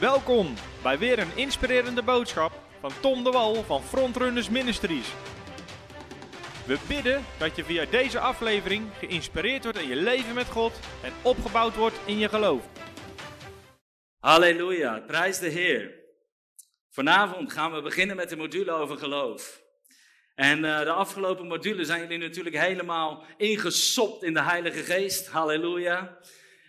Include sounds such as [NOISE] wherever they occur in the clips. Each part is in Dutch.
Welkom bij weer een inspirerende boodschap van Tom de Wal van Frontrunners Ministries. We bidden dat je via deze aflevering geïnspireerd wordt in je leven met God en opgebouwd wordt in je geloof. Halleluja, prijs de Heer. Vanavond gaan we beginnen met de module over geloof. En uh, de afgelopen module zijn jullie natuurlijk helemaal ingesopt in de Heilige Geest. Halleluja.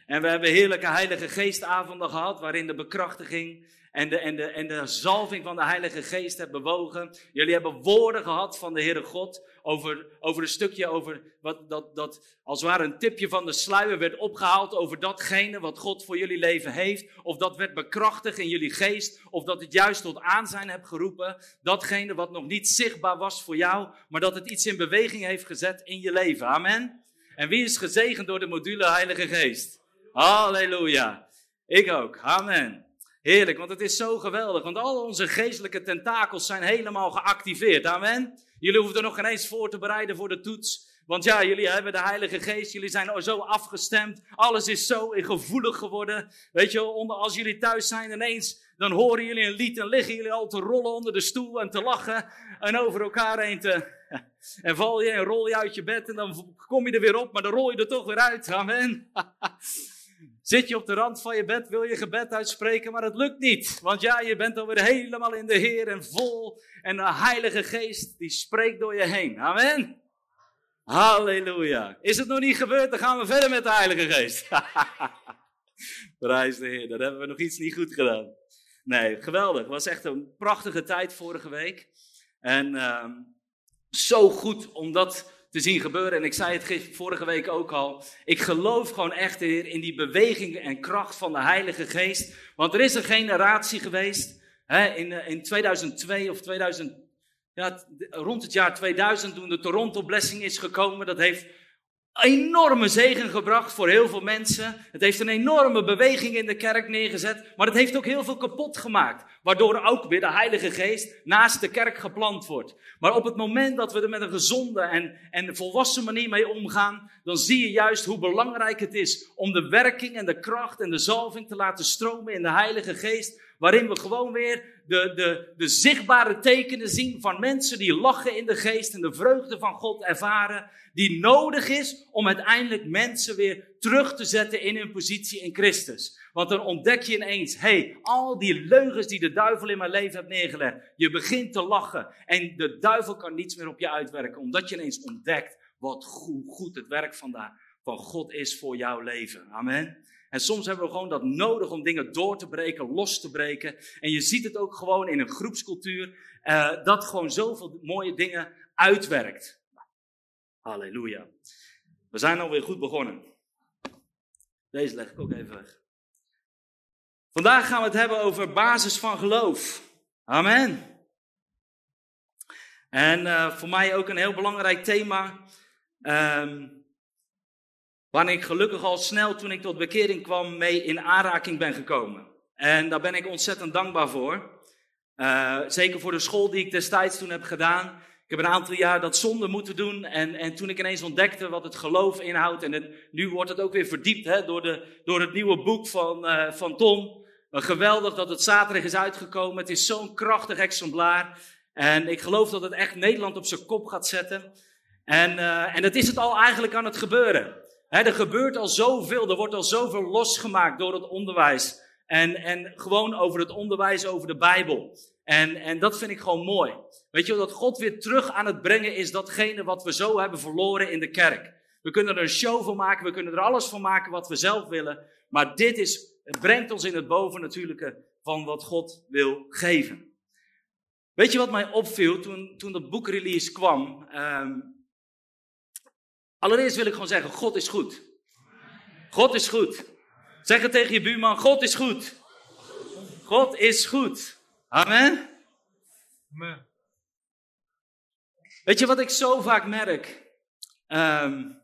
En we hebben heerlijke Heilige Geestavonden gehad, waarin de bekrachtiging en de, en, de, en de zalving van de Heilige Geest hebben bewogen. Jullie hebben woorden gehad van de Heere God over, over een stukje over wat, dat, dat als het ware een tipje van de sluier werd opgehaald over datgene wat God voor jullie leven heeft. Of dat werd bekrachtigd in jullie geest, of dat het juist tot aanzijn hebt geroepen. Datgene wat nog niet zichtbaar was voor jou, maar dat het iets in beweging heeft gezet in je leven. Amen. En wie is gezegend door de module Heilige Geest? Halleluja. Ik ook. Amen. Heerlijk, want het is zo geweldig. Want al onze geestelijke tentakels zijn helemaal geactiveerd. Amen. Jullie hoeven er nog geen eens voor te bereiden voor de toets. Want ja, jullie hebben de Heilige Geest, jullie zijn zo afgestemd. Alles is zo gevoelig geworden. Weet je, als jullie thuis zijn ineens, dan horen jullie een lied en liggen jullie al te rollen onder de stoel en te lachen en over elkaar heen te... [LAUGHS] En val je en rol je uit je bed en dan kom je er weer op, maar dan rol je er toch weer uit. Amen. [LAUGHS] Zit je op de rand van je bed, wil je gebed uitspreken, maar het lukt niet. Want ja, je bent alweer helemaal in de Heer en vol. En de Heilige Geest, die spreekt door je heen. Amen. Halleluja. Is het nog niet gebeurd, dan gaan we verder met de Heilige Geest. [LAUGHS] Prijs de Heer, dan hebben we nog iets niet goed gedaan. Nee, geweldig. Het was echt een prachtige tijd vorige week. En uh, zo goed om dat te zien gebeuren. En ik zei het vorige week ook al. Ik geloof gewoon echt Heer, in die beweging en kracht van de Heilige Geest. Want er is een generatie geweest hè, in, eh, in 2002 of 2000, ja, rond het jaar 2000 toen de Toronto Blessing is gekomen. Dat heeft enorme zegen gebracht voor heel veel mensen. Het heeft een enorme beweging in de kerk neergezet, maar het heeft ook heel veel kapot gemaakt. Waardoor ook weer de Heilige Geest naast de kerk geplant wordt. Maar op het moment dat we er met een gezonde en, en volwassen manier mee omgaan, dan zie je juist hoe belangrijk het is om de werking en de kracht en de zalving te laten stromen in de Heilige Geest. Waarin we gewoon weer de, de, de zichtbare tekenen zien van mensen die lachen in de geest en de vreugde van God ervaren. Die nodig is om uiteindelijk mensen weer terug te zetten in hun positie in Christus. Want dan ontdek je ineens, hey, al die leugens die de duivel in mijn leven heeft neergelegd. Je begint te lachen en de duivel kan niets meer op je uitwerken. Omdat je ineens ontdekt wat goed, goed het werk van, de, van God is voor jouw leven. Amen. En soms hebben we gewoon dat nodig om dingen door te breken, los te breken. En je ziet het ook gewoon in een groepscultuur, uh, dat gewoon zoveel mooie dingen uitwerkt. Halleluja. We zijn alweer goed begonnen. Deze leg ik ook even weg. Vandaag gaan we het hebben over basis van geloof. Amen. En uh, voor mij ook een heel belangrijk thema. Um, Waar ik gelukkig al snel toen ik tot bekering kwam mee in aanraking ben gekomen. En daar ben ik ontzettend dankbaar voor. Uh, zeker voor de school die ik destijds toen heb gedaan. Ik heb een aantal jaar dat zonde moeten doen. En, en toen ik ineens ontdekte wat het geloof inhoudt. En het, nu wordt het ook weer verdiept hè, door, de, door het nieuwe boek van, uh, van Tom. Uh, geweldig dat het zaterdag is uitgekomen. Het is zo'n krachtig exemplaar. En ik geloof dat het echt Nederland op zijn kop gaat zetten. En, en dat is het al eigenlijk aan het gebeuren er gebeurt al zoveel, er wordt al zoveel losgemaakt door het onderwijs. En, en gewoon over het onderwijs over de Bijbel. En, en dat vind ik gewoon mooi. Weet je, dat God weer terug aan het brengen is datgene wat we zo hebben verloren in de kerk. We kunnen er een show van maken, we kunnen er alles van maken wat we zelf willen. Maar dit is, het brengt ons in het bovennatuurlijke van wat God wil geven. Weet je wat mij opviel toen, toen dat boekrelease kwam? Um, Allereerst wil ik gewoon zeggen, God is goed. God is goed. Zeg het tegen je buurman, God is goed. God is goed. Amen. Amen. Weet je wat ik zo vaak merk? Um,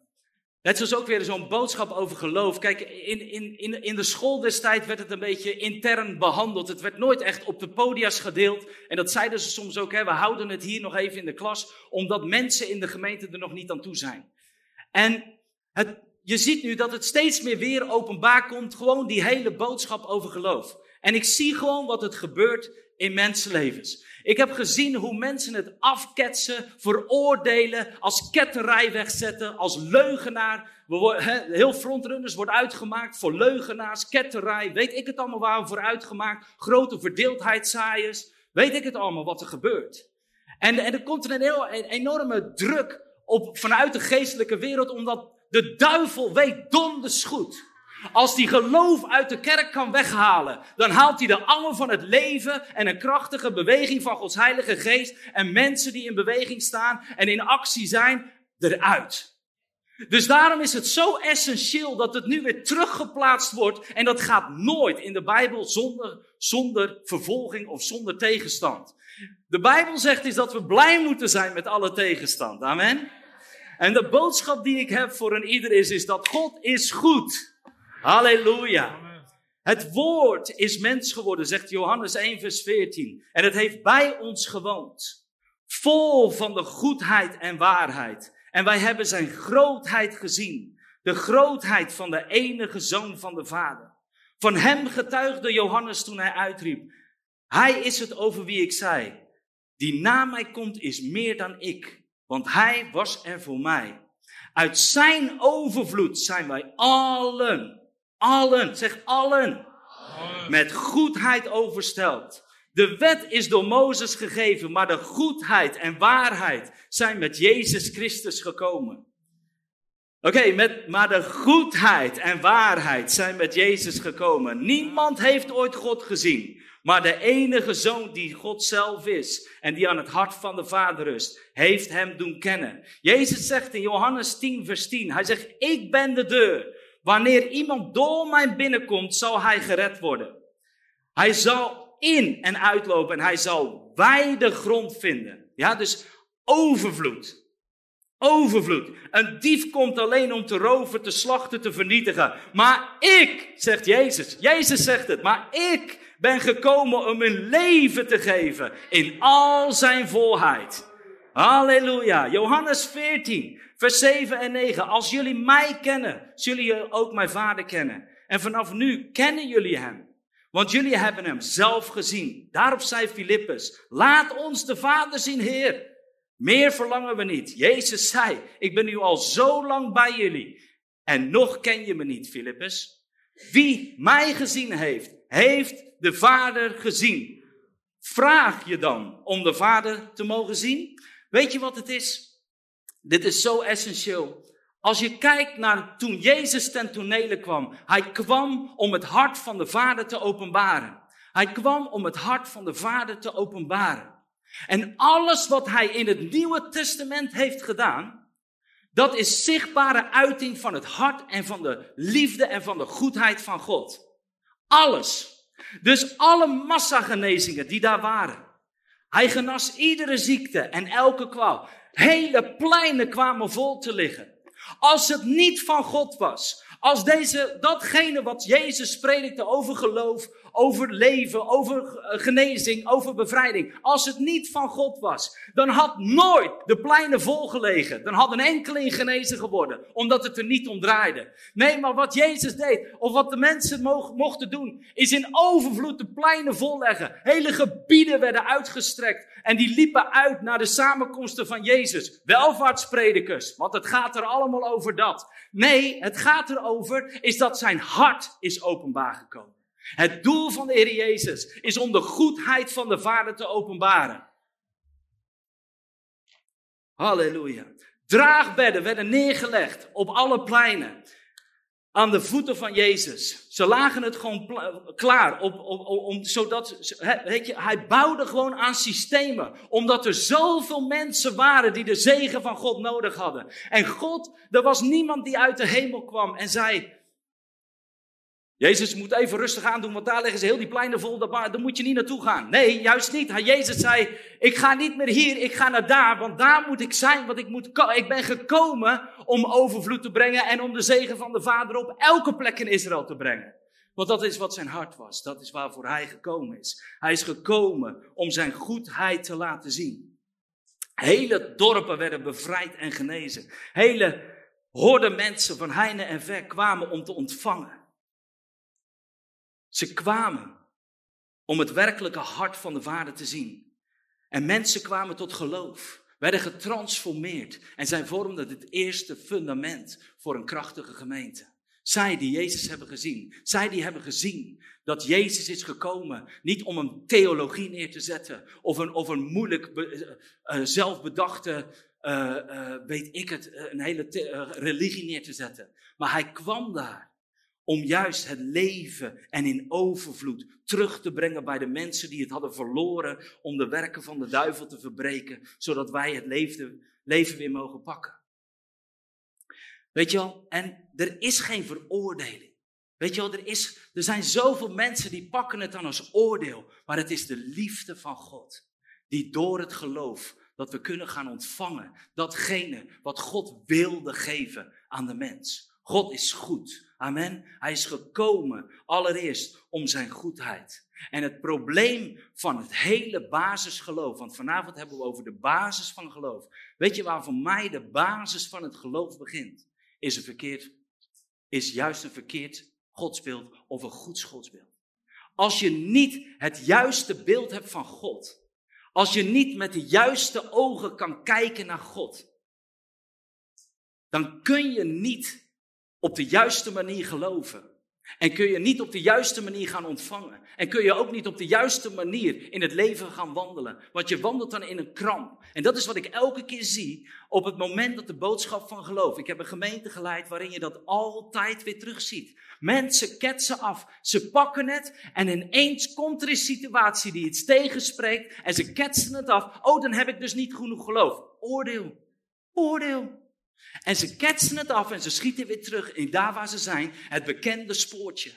net zoals ook weer zo'n boodschap over geloof. Kijk, in, in, in, in de school destijds werd het een beetje intern behandeld. Het werd nooit echt op de podia's gedeeld. En dat zeiden ze soms ook, hè, we houden het hier nog even in de klas, omdat mensen in de gemeente er nog niet aan toe zijn. En het, je ziet nu dat het steeds meer weer openbaar komt, gewoon die hele boodschap over geloof. En ik zie gewoon wat het gebeurt in mensenlevens. Ik heb gezien hoe mensen het afketsen, veroordelen, als ketterij wegzetten, als leugenaar. We heel frontrunners wordt uitgemaakt voor leugenaars, ketterij, weet ik het allemaal waar we voor uitgemaakt. Grote verdeeldheidszaaiers, weet ik het allemaal wat er gebeurt. En, en er komt een, heel, een enorme druk op, vanuit de geestelijke wereld, omdat de duivel weet donders goed als hij geloof uit de kerk kan weghalen, dan haalt hij de angel van het leven en een krachtige beweging van Gods Heilige Geest en mensen die in beweging staan en in actie zijn, eruit. Dus daarom is het zo essentieel dat het nu weer teruggeplaatst wordt en dat gaat nooit in de Bijbel zonder, zonder vervolging of zonder tegenstand. De Bijbel zegt is dat we blij moeten zijn met alle tegenstand. Amen. En de boodschap die ik heb voor een ieder is, is dat God is goed. Halleluja. Het woord is mens geworden, zegt Johannes 1, vers 14. En het heeft bij ons gewoond. Vol van de goedheid en waarheid. En wij hebben zijn grootheid gezien. De grootheid van de enige zoon van de Vader. Van hem getuigde Johannes toen hij uitriep. Hij is het over wie ik zei. Die na mij komt is meer dan ik. Want hij was er voor mij. Uit zijn overvloed zijn wij allen allen, zeg allen, met goedheid oversteld. De wet is door Mozes gegeven, maar de goedheid en waarheid zijn met Jezus Christus gekomen. Oké, met maar de goedheid en waarheid zijn met Jezus gekomen. Niemand heeft ooit God gezien, maar de enige zoon die God zelf is en die aan het hart van de Vader rust, heeft hem doen kennen. Jezus zegt in Johannes 10, vers 10, hij zegt, ik ben de deur. Wanneer iemand door mij binnenkomt, zal hij gered worden. Hij zal in en uitlopen en hij zal wijde grond vinden. Ja, dus overvloed. Overvloed. Een dief komt alleen om te roven, te slachten, te vernietigen. Maar ik, zegt Jezus, Jezus zegt het, maar ik ben gekomen om een leven te geven in al zijn volheid. Halleluja. Johannes 14, vers 7 en 9. Als jullie mij kennen, zullen jullie ook mijn vader kennen. En vanaf nu kennen jullie hem. Want jullie hebben hem zelf gezien. Daarop zei Filippus, laat ons de vader zien, Heer. Meer verlangen we niet. Jezus zei, ik ben nu al zo lang bij jullie. En nog ken je me niet, Filippus. Wie mij gezien heeft, heeft de vader gezien. Vraag je dan om de vader te mogen zien? Weet je wat het is? Dit is zo essentieel. Als je kijkt naar toen Jezus ten tonele kwam, hij kwam om het hart van de Vader te openbaren. Hij kwam om het hart van de Vader te openbaren. En alles wat hij in het Nieuwe Testament heeft gedaan, dat is zichtbare uiting van het hart en van de liefde en van de goedheid van God. Alles. Dus alle massagenezingen die daar waren. Hij genas iedere ziekte en elke kwaal. Hele pleinen kwamen vol te liggen. Als het niet van God was, als deze, datgene wat Jezus predikte over geloof, over leven, over eh, genezing, over bevrijding. Als het niet van God was, dan had nooit de pleinen volgelegen. Dan had een enkeling genezen geworden, omdat het er niet om draaide. Nee, maar wat Jezus deed, of wat de mensen mochten doen, is in overvloed de pleinen volleggen. Hele gebieden werden uitgestrekt en die liepen uit naar de samenkomsten van Jezus. Welvaartspredikers, want het gaat er allemaal over dat. Nee, het gaat erover is dat zijn hart is openbaar gekomen. Het doel van de Heer Jezus is om de goedheid van de Vader te openbaren. Halleluja. Draagbedden werden neergelegd op alle pleinen. Aan de voeten van Jezus. Ze lagen het gewoon klaar. Op, om, zodat, weet je, hij bouwde gewoon aan systemen. Omdat er zoveel mensen waren die de zegen van God nodig hadden. En God, er was niemand die uit de hemel kwam en zei: Jezus moet even rustig aan doen, want daar leggen ze heel die pleinen vol, daar moet je niet naartoe gaan. Nee, juist niet. Jezus zei, ik ga niet meer hier, ik ga naar daar, want daar moet ik zijn, want ik, moet, ik ben gekomen om overvloed te brengen en om de zegen van de Vader op elke plek in Israël te brengen. Want dat is wat zijn hart was, dat is waarvoor hij gekomen is. Hij is gekomen om zijn goedheid te laten zien. Hele dorpen werden bevrijd en genezen. Hele horden mensen van heine en ver kwamen om te ontvangen. Ze kwamen om het werkelijke hart van de Vader te zien. En mensen kwamen tot geloof, werden getransformeerd en zij vormden het eerste fundament voor een krachtige gemeente. Zij die Jezus hebben gezien, zij die hebben gezien dat Jezus is gekomen, niet om een theologie neer te zetten of een, of een moeilijk uh, zelfbedachte, uh, weet ik het, een hele religie neer te zetten. Maar hij kwam daar om juist het leven en in overvloed terug te brengen bij de mensen die het hadden verloren, om de werken van de duivel te verbreken, zodat wij het leven, leven weer mogen pakken. Weet je wel, en er is geen veroordeling. Weet je wel, er, is, er zijn zoveel mensen die pakken het dan als oordeel, maar het is de liefde van God die door het geloof dat we kunnen gaan ontvangen datgene wat God wilde geven aan de mens. God is goed. Amen. Hij is gekomen allereerst om zijn goedheid. En het probleem van het hele basisgeloof, want vanavond hebben we over de basis van geloof. Weet je waar voor mij de basis van het geloof begint? Is, een verkeerd, is juist een verkeerd godsbeeld of een goed godsbeeld. Als je niet het juiste beeld hebt van God, als je niet met de juiste ogen kan kijken naar God, dan kun je niet op de juiste manier geloven. En kun je niet op de juiste manier gaan ontvangen. En kun je ook niet op de juiste manier in het leven gaan wandelen. Want je wandelt dan in een kramp. En dat is wat ik elke keer zie op het moment dat de boodschap van geloof. Ik heb een gemeente geleid waarin je dat altijd weer terugziet. Mensen ketsen af. Ze pakken het en ineens komt er een situatie die iets tegenspreekt. En ze ketsen het af. Oh, dan heb ik dus niet genoeg geloof. Oordeel. Oordeel. En ze ketsen het af en ze schieten weer terug in daar waar ze zijn, het bekende spoortje.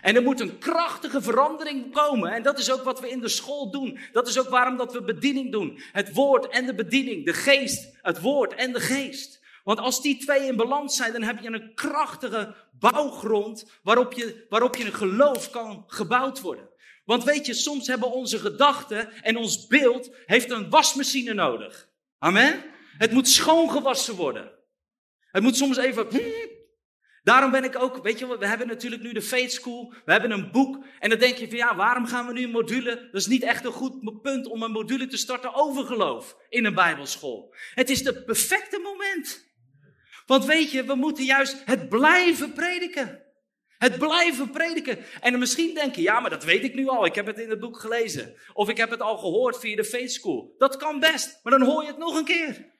En er moet een krachtige verandering komen. En dat is ook wat we in de school doen. Dat is ook waarom dat we bediening doen. Het woord en de bediening. De geest, het woord en de geest. Want als die twee in balans zijn, dan heb je een krachtige bouwgrond waarop je, waarop je een geloof kan gebouwd worden. Want weet je, soms hebben onze gedachten en ons beeld heeft een wasmachine nodig. Amen? Het moet schoongewassen worden. Het moet soms even. Daarom ben ik ook, weet je, we hebben natuurlijk nu de Faith School, we hebben een boek. En dan denk je van ja, waarom gaan we nu een module? Dat is niet echt een goed punt om een module te starten over geloof in een Bijbelschool. Het is het perfecte moment. Want weet je, we moeten juist het blijven prediken. Het blijven prediken. En misschien denken, ja, maar dat weet ik nu al. Ik heb het in het boek gelezen. Of ik heb het al gehoord via de Faith School. Dat kan best, maar dan hoor je het nog een keer.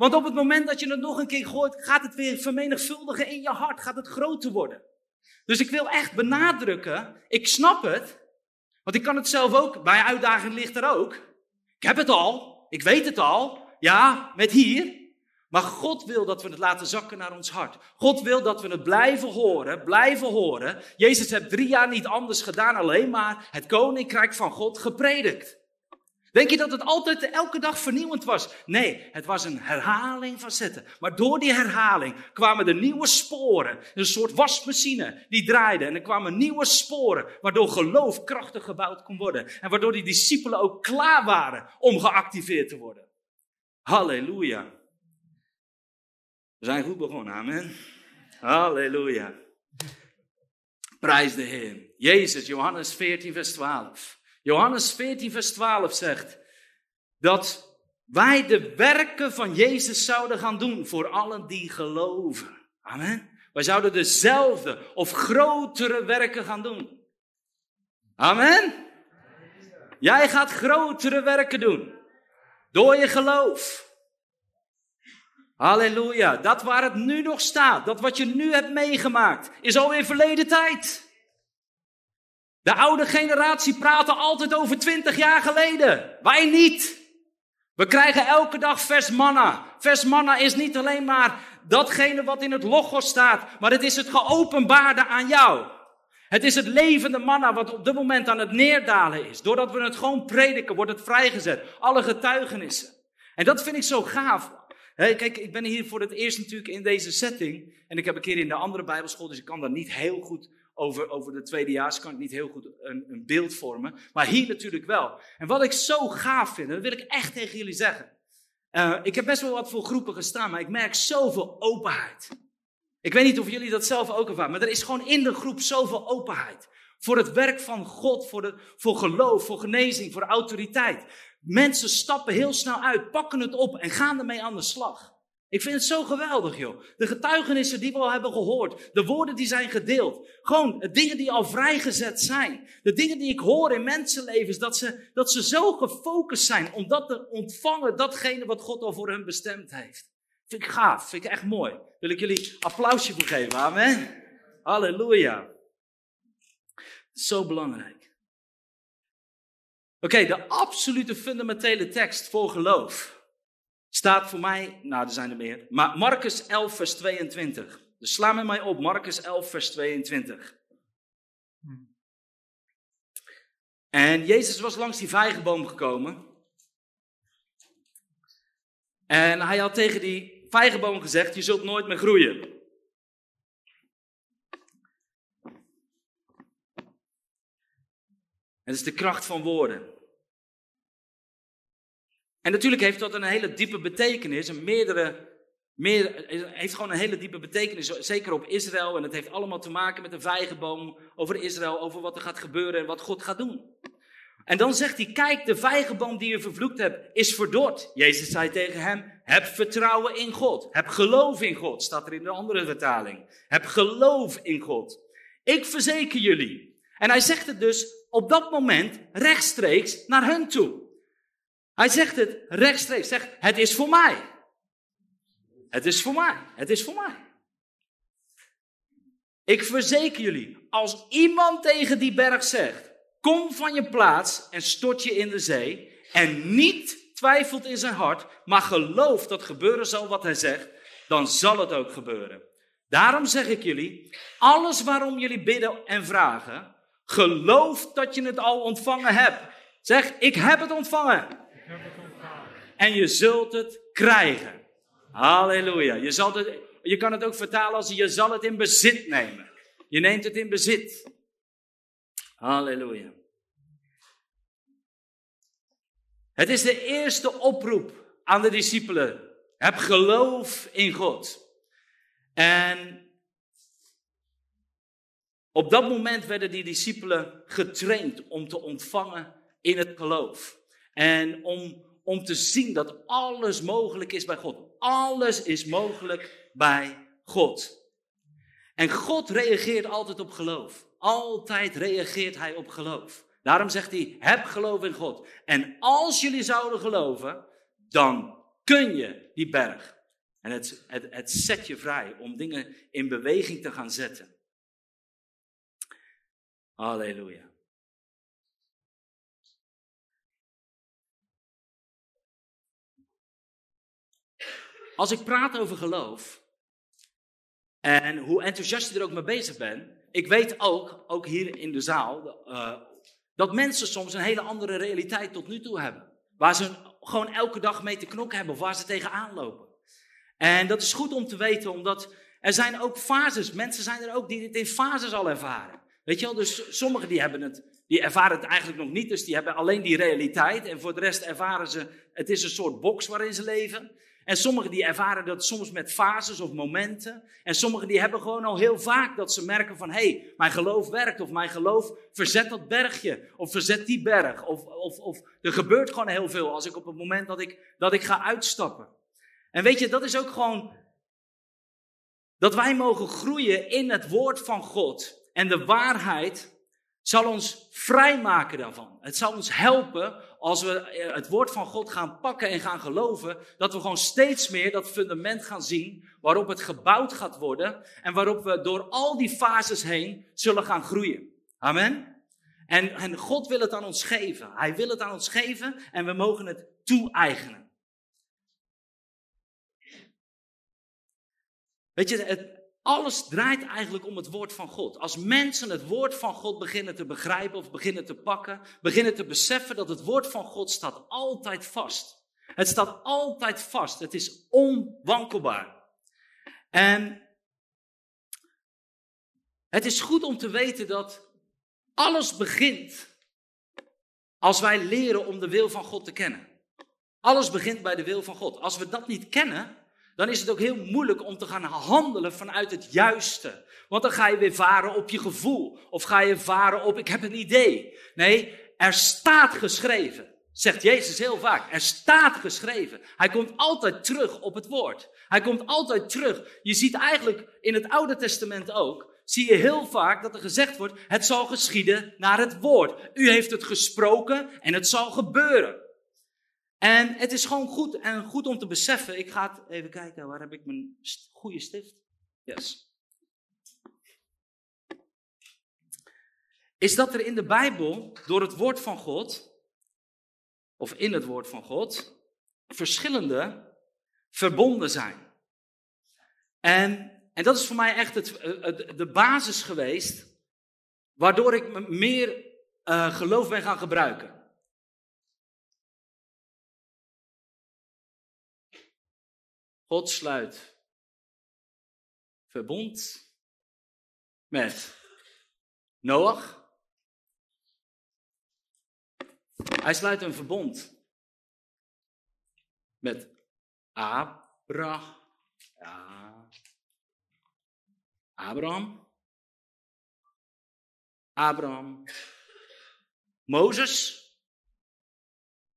Want op het moment dat je het nog een keer gooit, gaat het weer vermenigvuldigen in je hart. Gaat het groter worden. Dus ik wil echt benadrukken, ik snap het. Want ik kan het zelf ook, bij uitdaging ligt er ook. Ik heb het al, ik weet het al. Ja, met hier. Maar God wil dat we het laten zakken naar ons hart. God wil dat we het blijven horen, blijven horen. Jezus heeft drie jaar niet anders gedaan, alleen maar het koninkrijk van God gepredikt. Denk je dat het altijd elke dag vernieuwend was? Nee, het was een herhaling van zetten. Maar door die herhaling kwamen er nieuwe sporen. Een soort wasmachine die draaide. En er kwamen nieuwe sporen, waardoor geloof krachtig gebouwd kon worden. En waardoor die discipelen ook klaar waren om geactiveerd te worden. Halleluja. We zijn goed begonnen, amen. Halleluja. Prijs de Heer. Jezus, Johannes 14, vers 12. Johannes 14, vers 12 zegt dat wij de werken van Jezus zouden gaan doen voor allen die geloven. Amen. Wij zouden dezelfde of grotere werken gaan doen. Amen. Jij gaat grotere werken doen. Door je geloof. Halleluja. Dat waar het nu nog staat, dat wat je nu hebt meegemaakt, is alweer verleden tijd. De oude generatie praatte altijd over twintig jaar geleden. Wij niet. We krijgen elke dag vers manna. Vers manna is niet alleen maar datgene wat in het logos staat, maar het is het geopenbaarde aan jou. Het is het levende manna wat op dit moment aan het neerdalen is. Doordat we het gewoon prediken, wordt het vrijgezet. Alle getuigenissen. En dat vind ik zo gaaf. kijk, ik ben hier voor het eerst natuurlijk in deze setting. En ik heb een keer in de andere Bijbelschool, dus ik kan dat niet heel goed over, over de tweedejaars kan ik niet heel goed een, een beeld vormen. Maar hier natuurlijk wel. En wat ik zo gaaf vind, dat wil ik echt tegen jullie zeggen. Uh, ik heb best wel wat voor groepen gestaan, maar ik merk zoveel openheid. Ik weet niet of jullie dat zelf ook ervaren, maar er is gewoon in de groep zoveel openheid. Voor het werk van God, voor, de, voor geloof, voor genezing, voor autoriteit. Mensen stappen heel snel uit, pakken het op en gaan ermee aan de slag. Ik vind het zo geweldig, joh. De getuigenissen die we al hebben gehoord. De woorden die zijn gedeeld. Gewoon de dingen die al vrijgezet zijn. De dingen die ik hoor in mensenlevens. Dat ze, dat ze zo gefocust zijn om dat te ontvangen. Datgene wat God al voor hen bestemd heeft. Vind ik gaaf. Vind ik echt mooi. Wil ik jullie applausje voor geven. Amen. Halleluja. Zo belangrijk. Oké, de absolute fundamentele tekst voor geloof staat voor mij, nou er zijn er meer, maar Marcus 11 vers 22. Dus sla met mij op, Marcus 11 vers 22. En Jezus was langs die vijgenboom gekomen. En hij had tegen die vijgenboom gezegd, je zult nooit meer groeien. Het is de kracht van woorden. En natuurlijk heeft dat een hele diepe betekenis, een meerdere, meer, heeft gewoon een hele diepe betekenis, zeker op Israël. En het heeft allemaal te maken met de vijgenboom over Israël, over wat er gaat gebeuren en wat God gaat doen. En dan zegt hij, kijk, de vijgenboom die je vervloekt hebt, is verdord. Jezus zei tegen hem, heb vertrouwen in God. Heb geloof in God, staat er in de andere vertaling. Heb geloof in God. Ik verzeker jullie. En hij zegt het dus op dat moment rechtstreeks naar hun toe. Hij zegt het rechtstreeks. Zegt, het is voor mij. Het is voor mij. Het is voor mij. Ik verzeker jullie, als iemand tegen die berg zegt, kom van je plaats en stort je in de zee, en niet twijfelt in zijn hart, maar gelooft dat gebeuren zal wat hij zegt, dan zal het ook gebeuren. Daarom zeg ik jullie, alles waarom jullie bidden en vragen, geloof dat je het al ontvangen hebt. Zeg, ik heb het ontvangen. En je zult het krijgen. Halleluja. Je, zal het, je kan het ook vertalen als je zal het in bezit nemen. Je neemt het in bezit. Halleluja. Het is de eerste oproep aan de discipelen. Heb geloof in God. En op dat moment werden die discipelen getraind om te ontvangen in het geloof. En om, om te zien dat alles mogelijk is bij God. Alles is mogelijk bij God. En God reageert altijd op geloof. Altijd reageert hij op geloof. Daarom zegt hij: heb geloof in God. En als jullie zouden geloven, dan kun je die berg. En het, het, het zet je vrij om dingen in beweging te gaan zetten. Halleluja. Als ik praat over geloof en hoe enthousiast je er ook mee bezig bent, ik weet ook, ook hier in de zaal, uh, dat mensen soms een hele andere realiteit tot nu toe hebben. Waar ze gewoon elke dag mee te knokken hebben of waar ze tegenaan lopen. En dat is goed om te weten, omdat er zijn ook fases. Mensen zijn er ook die dit in fases al ervaren. Weet je wel, dus sommigen die hebben het, die ervaren het eigenlijk nog niet, dus die hebben alleen die realiteit. En voor de rest ervaren ze, het is een soort box waarin ze leven. En sommigen die ervaren dat soms met fases of momenten. En sommigen die hebben gewoon al heel vaak dat ze merken van... hé, hey, mijn geloof werkt of mijn geloof verzet dat bergje of verzet die berg. Of, of, of er gebeurt gewoon heel veel als ik op het moment dat ik, dat ik ga uitstappen. En weet je, dat is ook gewoon... Dat wij mogen groeien in het woord van God. En de waarheid zal ons vrijmaken daarvan. Het zal ons helpen als we eh, het woord van God gaan pakken en gaan geloven, dat we gewoon steeds meer dat fundament gaan zien waarop het gebouwd gaat worden en waarop we door al die fases heen zullen gaan groeien. Amen. En, en God wil het aan ons geven. Hij wil het aan ons geven en we mogen het toe-eigenen. Weet je, het, alles draait eigenlijk om het woord van God. Als mensen het woord van God beginnen te begrijpen of beginnen te pakken, beginnen te beseffen dat het woord van God staat altijd vast. Het staat altijd vast. Het is onwankelbaar. En het is goed om te weten dat alles begint als wij leren om de wil van God te kennen. Alles begint bij de wil van God. Als we dat niet kennen, dan is het ook heel moeilijk om te gaan handelen vanuit het juiste. Want dan ga je weer varen op je gevoel. Of ga je varen op, ik heb een idee. Nee, er staat geschreven. Zegt Jezus heel vaak. Er staat geschreven. Hij komt altijd terug op het woord. Hij komt altijd terug. Je ziet eigenlijk in het Oude Testament ook. Zie je heel vaak dat er gezegd wordt: het zal geschieden naar het woord. U heeft het gesproken en het zal gebeuren. En het is gewoon goed en goed om te beseffen. Ik ga even kijken, waar heb ik mijn goede stift? Yes. Is dat er in de Bijbel door het woord van God, of in het woord van God, verschillende verbonden zijn. En, en dat is voor mij echt het, de basis geweest, waardoor ik meer uh, geloof ben gaan gebruiken. God sluit verbond met Noach. Hij sluit een verbond met Abra, ja, Abraham. Abraham. Mozes.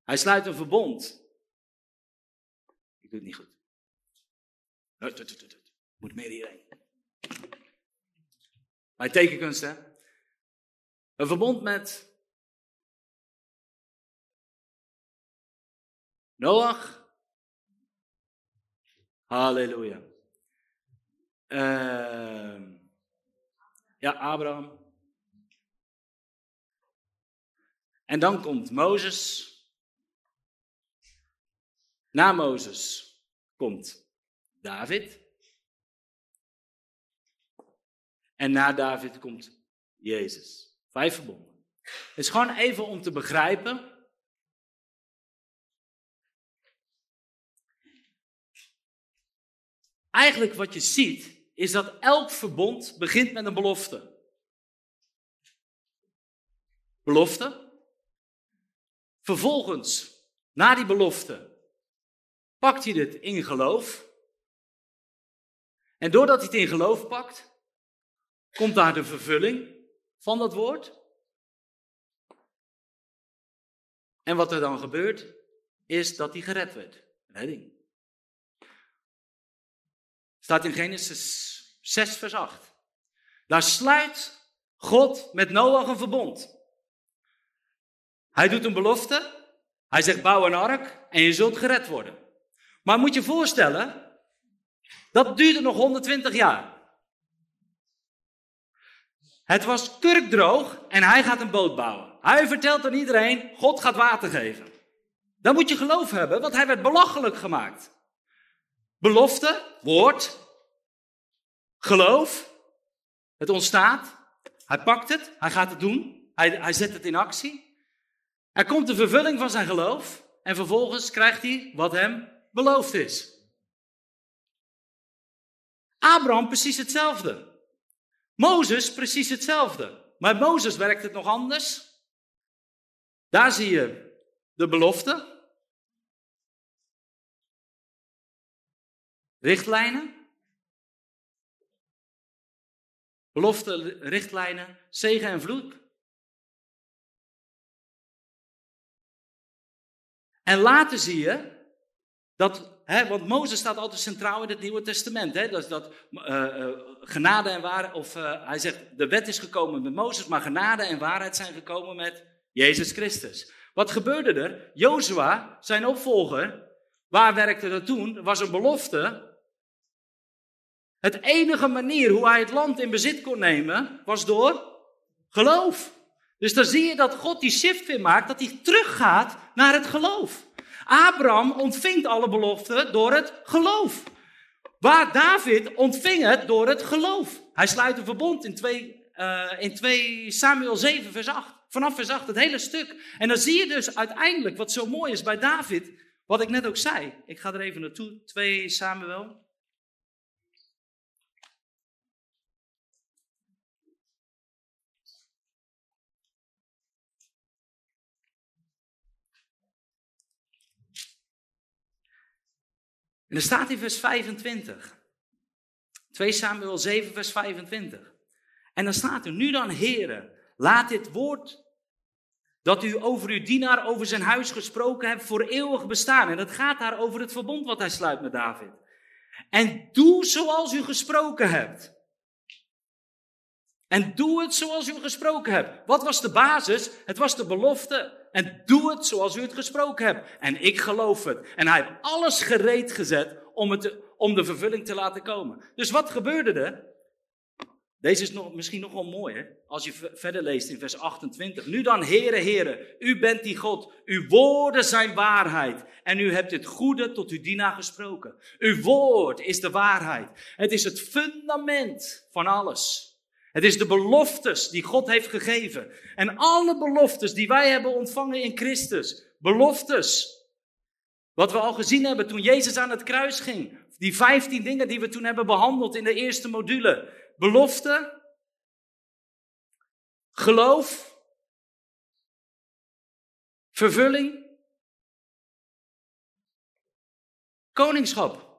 Hij sluit een verbond. Ik doe het niet goed. Moet meer hierheen. Bij tekenkunst, hè? Een verbond met Noach. Halleluja. Uh, ja, Abraham. En dan komt Mozes. Na Mozes komt David. En na David komt Jezus. Vijf verbonden. Het is gewoon even om te begrijpen. Eigenlijk wat je ziet, is dat elk verbond begint met een belofte. Belofte. Vervolgens, na die belofte, pakt hij dit in geloof. En doordat hij het in geloof pakt, komt daar de vervulling van dat woord. En wat er dan gebeurt, is dat hij gered werd. Redding. Staat in Genesis 6, vers 8. Daar sluit God met Noach een verbond. Hij doet een belofte. Hij zegt: bouw een ark en je zult gered worden. Maar moet je voorstellen, dat duurde nog 120 jaar. Het was kurkdroog en hij gaat een boot bouwen. Hij vertelt aan iedereen, God gaat water geven. Dan moet je geloof hebben, want hij werd belachelijk gemaakt. Belofte, woord, geloof, het ontstaat. Hij pakt het, hij gaat het doen, hij, hij zet het in actie. Er komt de vervulling van zijn geloof en vervolgens krijgt hij wat hem beloofd is. Abraham precies hetzelfde. Mozes precies hetzelfde. Maar Mozes werkt het nog anders. Daar zie je de belofte. Richtlijnen. Belofte, richtlijnen, zegen en vloek. En later zie je dat want Mozes staat altijd centraal in het Nieuwe Testament. Hè? Dat, dat uh, genade en waarheid, of uh, hij zegt, de wet is gekomen met Mozes, maar genade en waarheid zijn gekomen met Jezus Christus. Wat gebeurde er? Jozua, zijn opvolger, waar werkte dat toen? Was een belofte. Het enige manier hoe hij het land in bezit kon nemen, was door geloof. Dus dan zie je dat God die shift weer maakt, dat hij teruggaat naar het geloof. Abraham ontving alle beloften door het geloof. Waar David ontving het door het geloof. Hij sluit een verbond in 2, eh, in 2 Samuel 7, vers 8. Vanaf vers 8, het hele stuk. En dan zie je dus uiteindelijk wat zo mooi is bij David, wat ik net ook zei. Ik ga er even naartoe, 2 Samuel. En er staat in vers 25. 2 Samuel 7, vers 25. En dan staat er, nu dan heren, laat dit woord dat u over uw dienaar, over zijn huis gesproken hebt, voor eeuwig bestaan. En dat gaat daar over het verbond wat hij sluit met David. En doe zoals u gesproken hebt. En doe het zoals u gesproken hebt. Wat was de basis? Het was de belofte. En doe het zoals u het gesproken hebt. En ik geloof het. En hij heeft alles gereed gezet om, het, om de vervulling te laten komen. Dus wat gebeurde er? Deze is nog, misschien nog wel mooi, hè? als je verder leest in vers 28. Nu dan, heren, heren, u bent die God. Uw woorden zijn waarheid. En u hebt het goede tot uw dienaar gesproken. Uw woord is de waarheid. Het is het fundament van alles. Het is de beloftes die God heeft gegeven. En alle beloftes die wij hebben ontvangen in Christus. Beloftes. Wat we al gezien hebben toen Jezus aan het kruis ging. Die vijftien dingen die we toen hebben behandeld in de eerste module. Belofte. Geloof. Vervulling. Koningschap.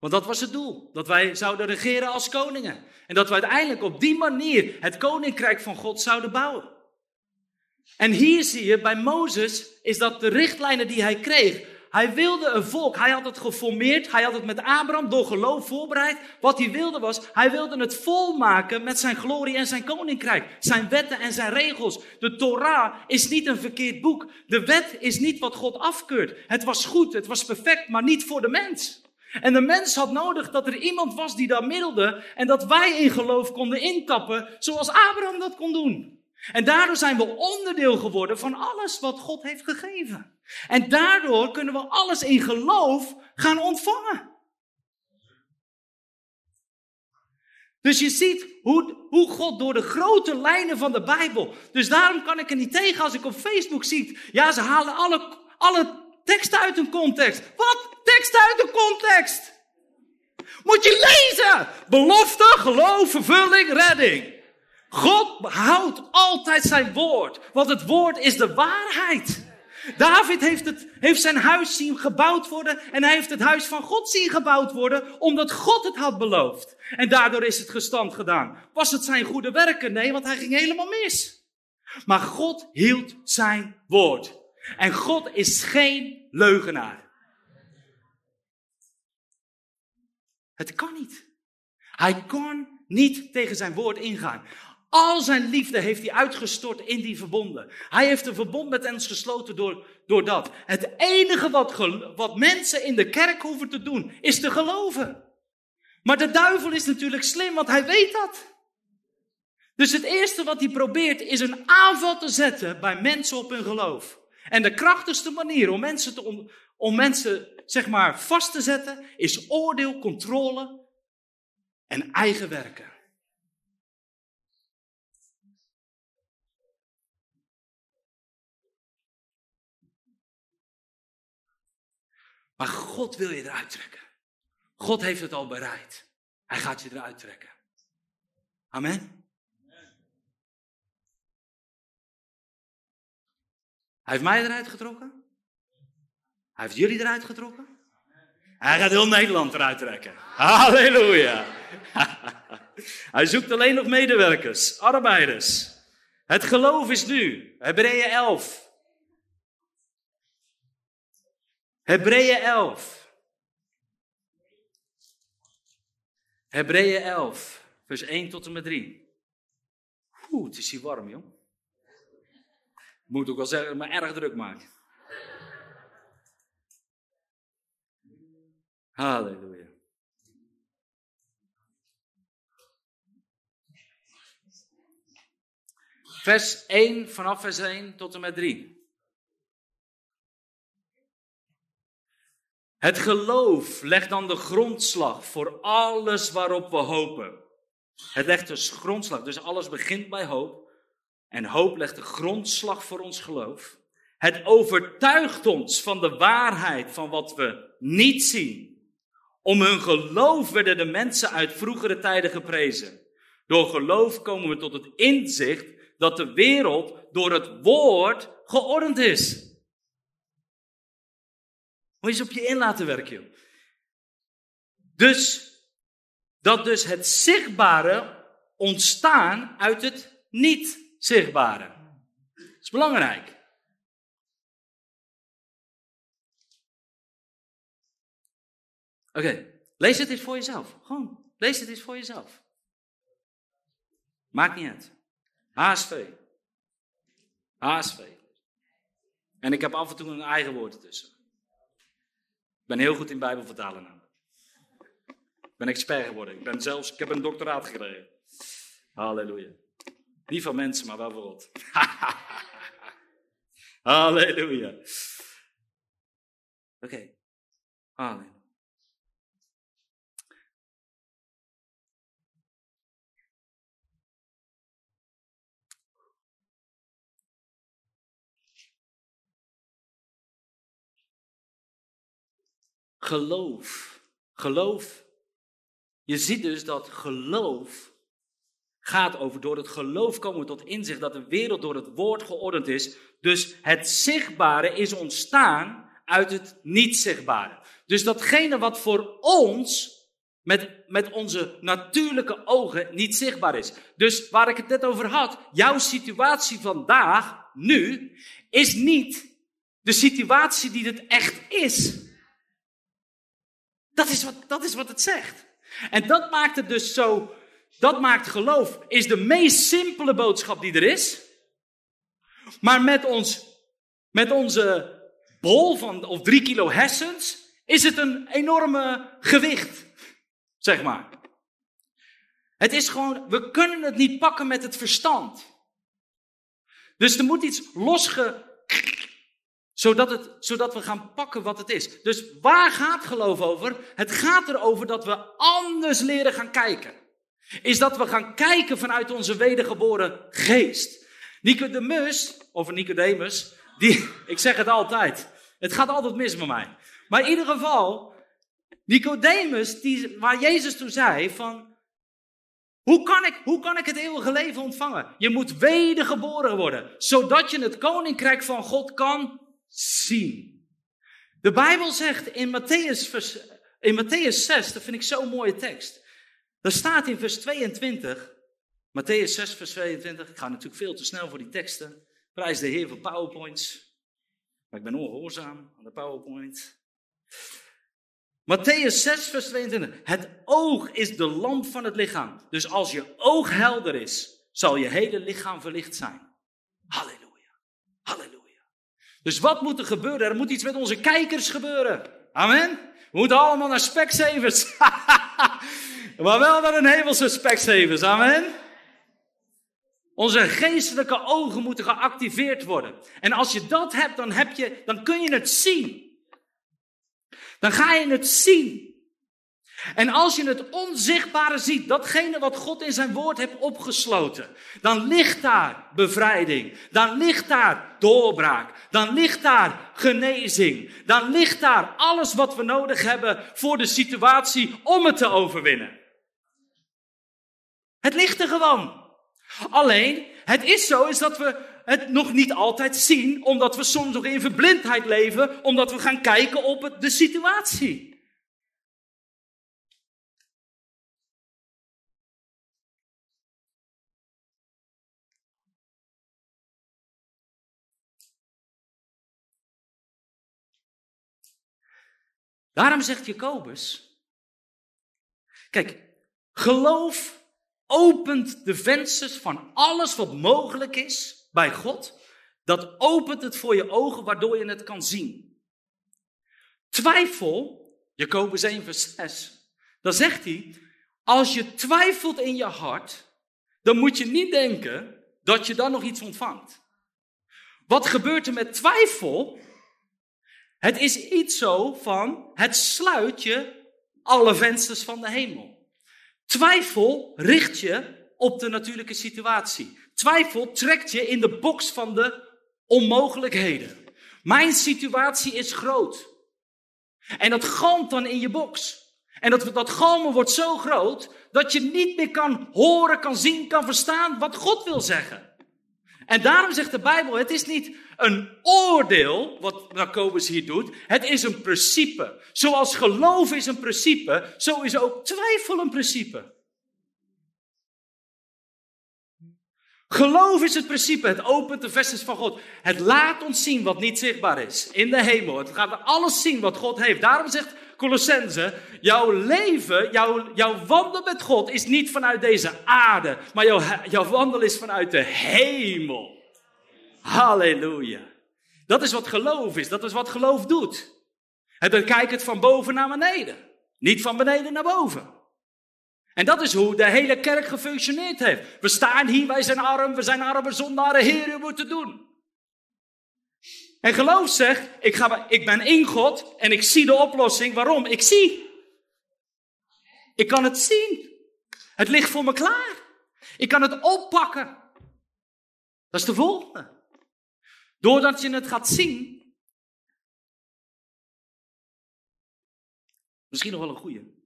Want dat was het doel. Dat wij zouden regeren als koningen. En dat we uiteindelijk op die manier het koninkrijk van God zouden bouwen. En hier zie je bij Mozes is dat de richtlijnen die hij kreeg. Hij wilde een volk. Hij had het geformeerd. Hij had het met Abraham door geloof voorbereid. Wat hij wilde was, hij wilde het volmaken met zijn glorie en zijn koninkrijk. Zijn wetten en zijn regels. De Torah is niet een verkeerd boek. De wet is niet wat God afkeurt. Het was goed, het was perfect, maar niet voor de mens. En de mens had nodig dat er iemand was die daar middelde en dat wij in geloof konden intappen zoals Abraham dat kon doen. En daardoor zijn we onderdeel geworden van alles wat God heeft gegeven. En daardoor kunnen we alles in geloof gaan ontvangen. Dus je ziet hoe, hoe God door de grote lijnen van de Bijbel. Dus daarom kan ik er niet tegen als ik op Facebook zie. Ja, ze halen alle, alle teksten uit hun context. Wat? Teksten uit de context. Moet je lezen. Belofte, geloof, vervulling, redding. God houdt altijd zijn woord, want het woord is de waarheid. David heeft, het, heeft zijn huis zien gebouwd worden en hij heeft het huis van God zien gebouwd worden, omdat God het had beloofd. En daardoor is het gestand gedaan. Was het zijn goede werken? Nee, want hij ging helemaal mis. Maar God hield zijn woord. En God is geen leugenaar. Het kan niet. Hij kon niet tegen zijn woord ingaan. Al zijn liefde heeft hij uitgestort in die verbonden. Hij heeft een verbond met ons gesloten door, door dat. Het enige wat, wat mensen in de kerk hoeven te doen, is te geloven. Maar de duivel is natuurlijk slim, want hij weet dat. Dus het eerste wat hij probeert, is een aanval te zetten bij mensen op hun geloof. En de krachtigste manier om mensen, te om mensen zeg maar, vast te zetten, is oordeel, controle en eigen werken. Maar God wil je eruit trekken. God heeft het al bereid. Hij gaat je eruit trekken. Amen. Hij heeft mij eruit getrokken. Hij heeft jullie eruit getrokken. Hij gaat heel Nederland eruit trekken. Halleluja. [LAUGHS] Hij zoekt alleen nog medewerkers, arbeiders. Het geloof is nu. Hebreeën 11. Hebreeën 11. Hebreeën 11, vers 1 tot en met 3. Oeh, het is hier warm, joh. Moet ook wel zeggen, me erg druk maken. Halleluja. Vers 1, vanaf vers 1 tot en met 3. Het geloof legt dan de grondslag voor alles waarop we hopen. Het legt dus grondslag, dus alles begint bij hoop. En hoop legt de grondslag voor ons geloof. Het overtuigt ons van de waarheid van wat we niet zien. Om hun geloof werden de mensen uit vroegere tijden geprezen. Door geloof komen we tot het inzicht dat de wereld door het woord geordend is. Moet je eens op je in laten werken, joh. Dus, dat dus het zichtbare ontstaan uit het niet zichtbare. Dat is belangrijk. Oké, lees het eens voor jezelf. Gewoon, lees het eens voor jezelf. Maakt niet uit. HSV. HSV. En ik heb af en toe een eigen woord ertussen. Ik ben heel goed in Bijbel vertalen namelijk. Ik ben expert geworden. Ik, ben zelfs, ik heb een doctoraat gekregen. Halleluja. Niet van mensen, maar wel voor God. [LAUGHS] Halleluja. Oké. Okay. Geloof. Geloof. Je ziet dus dat geloof gaat over door het geloof komen tot inzicht dat de wereld door het woord geordend is. Dus het zichtbare is ontstaan uit het niet zichtbare. Dus datgene wat voor ons met, met onze natuurlijke ogen niet zichtbaar is. Dus waar ik het net over had, jouw situatie vandaag, nu, is niet de situatie die het echt is. Dat is wat, dat is wat het zegt. En dat maakt het dus zo, dat maakt geloof, is de meest simpele boodschap die er is. Maar met, ons, met onze bol van, of drie kilo hersens, is het een enorme gewicht, zeg maar. Het is gewoon, we kunnen het niet pakken met het verstand. Dus er moet iets losge, zodat, het, zodat we gaan pakken wat het is. Dus waar gaat geloof over? Het gaat erover dat we anders leren gaan kijken. Is dat we gaan kijken vanuit onze wedergeboren geest. Nicodemus, of Nicodemus, die, [LAUGHS] ik zeg het altijd. Het gaat altijd mis met mij. Maar in ieder geval, Nicodemus, die, waar Jezus toen zei van, hoe kan, ik, hoe kan ik het eeuwige leven ontvangen? Je moet wedergeboren worden, zodat je het koninkrijk van God kan zien. De Bijbel zegt in Matthäus, in Matthäus 6, dat vind ik zo'n mooie tekst. Daar staat in vers 22, Matthäus 6, vers 22. Ik ga natuurlijk veel te snel voor die teksten. Prijs de Heer voor PowerPoints. Maar ik ben ongehoorzaam aan de PowerPoint. Matthäus 6, vers 22. Het oog is de lamp van het lichaam. Dus als je oog helder is, zal je hele lichaam verlicht zijn. Halleluja. Dus wat moet er gebeuren? Er moet iets met onze kijkers gebeuren. Amen. We moeten allemaal naar Specsavers. [LAUGHS] maar wel naar een hemelse Specsavers. Amen. Onze geestelijke ogen moeten geactiveerd worden. En als je dat hebt, dan, heb je, dan kun je het zien. Dan ga je het zien. En als je het onzichtbare ziet, datgene wat God in zijn woord heeft opgesloten, dan ligt daar bevrijding, dan ligt daar doorbraak, dan ligt daar genezing, dan ligt daar alles wat we nodig hebben voor de situatie om het te overwinnen. Het ligt er gewoon. Alleen, het is zo, is dat we het nog niet altijd zien, omdat we soms nog in verblindheid leven, omdat we gaan kijken op de situatie. Daarom zegt Jacobus, kijk, geloof opent de vensters van alles wat mogelijk is bij God. Dat opent het voor je ogen waardoor je het kan zien. Twijfel, Jacobus 1 vers 6, dan zegt hij, als je twijfelt in je hart, dan moet je niet denken dat je dan nog iets ontvangt. Wat gebeurt er met twijfel? Het is iets zo van, het sluit je alle vensters van de hemel. Twijfel richt je op de natuurlijke situatie. Twijfel trekt je in de box van de onmogelijkheden. Mijn situatie is groot. En dat galmt dan in je box. En dat, dat galmen wordt zo groot dat je niet meer kan horen, kan zien, kan verstaan wat God wil zeggen. En daarom zegt de Bijbel, het is niet een oordeel wat Jacobus hier doet, het is een principe. Zoals geloof is een principe, zo is ook twijfel een principe. Geloof is het principe, het opent de vestes van God. Het laat ons zien wat niet zichtbaar is in de hemel. Het gaat alles zien wat God heeft. Daarom zegt Colossense, jouw leven, jouw, jouw wandel met God is niet vanuit deze aarde, maar jouw, jouw wandel is vanuit de hemel. Halleluja. Dat is wat geloof is, dat is wat geloof doet. En dan kijkt het van boven naar beneden, niet van beneden naar boven. En dat is hoe de hele kerk gefunctioneerd heeft. We staan hier, wij zijn arm, we zijn arme zondaren, Heer, u moet doen. En geloof zegt, ik, ga, ik ben in God en ik zie de oplossing. Waarom? Ik zie. Ik kan het zien. Het ligt voor me klaar. Ik kan het oppakken. Dat is de volgende. Doordat je het gaat zien. Misschien nog wel een goede.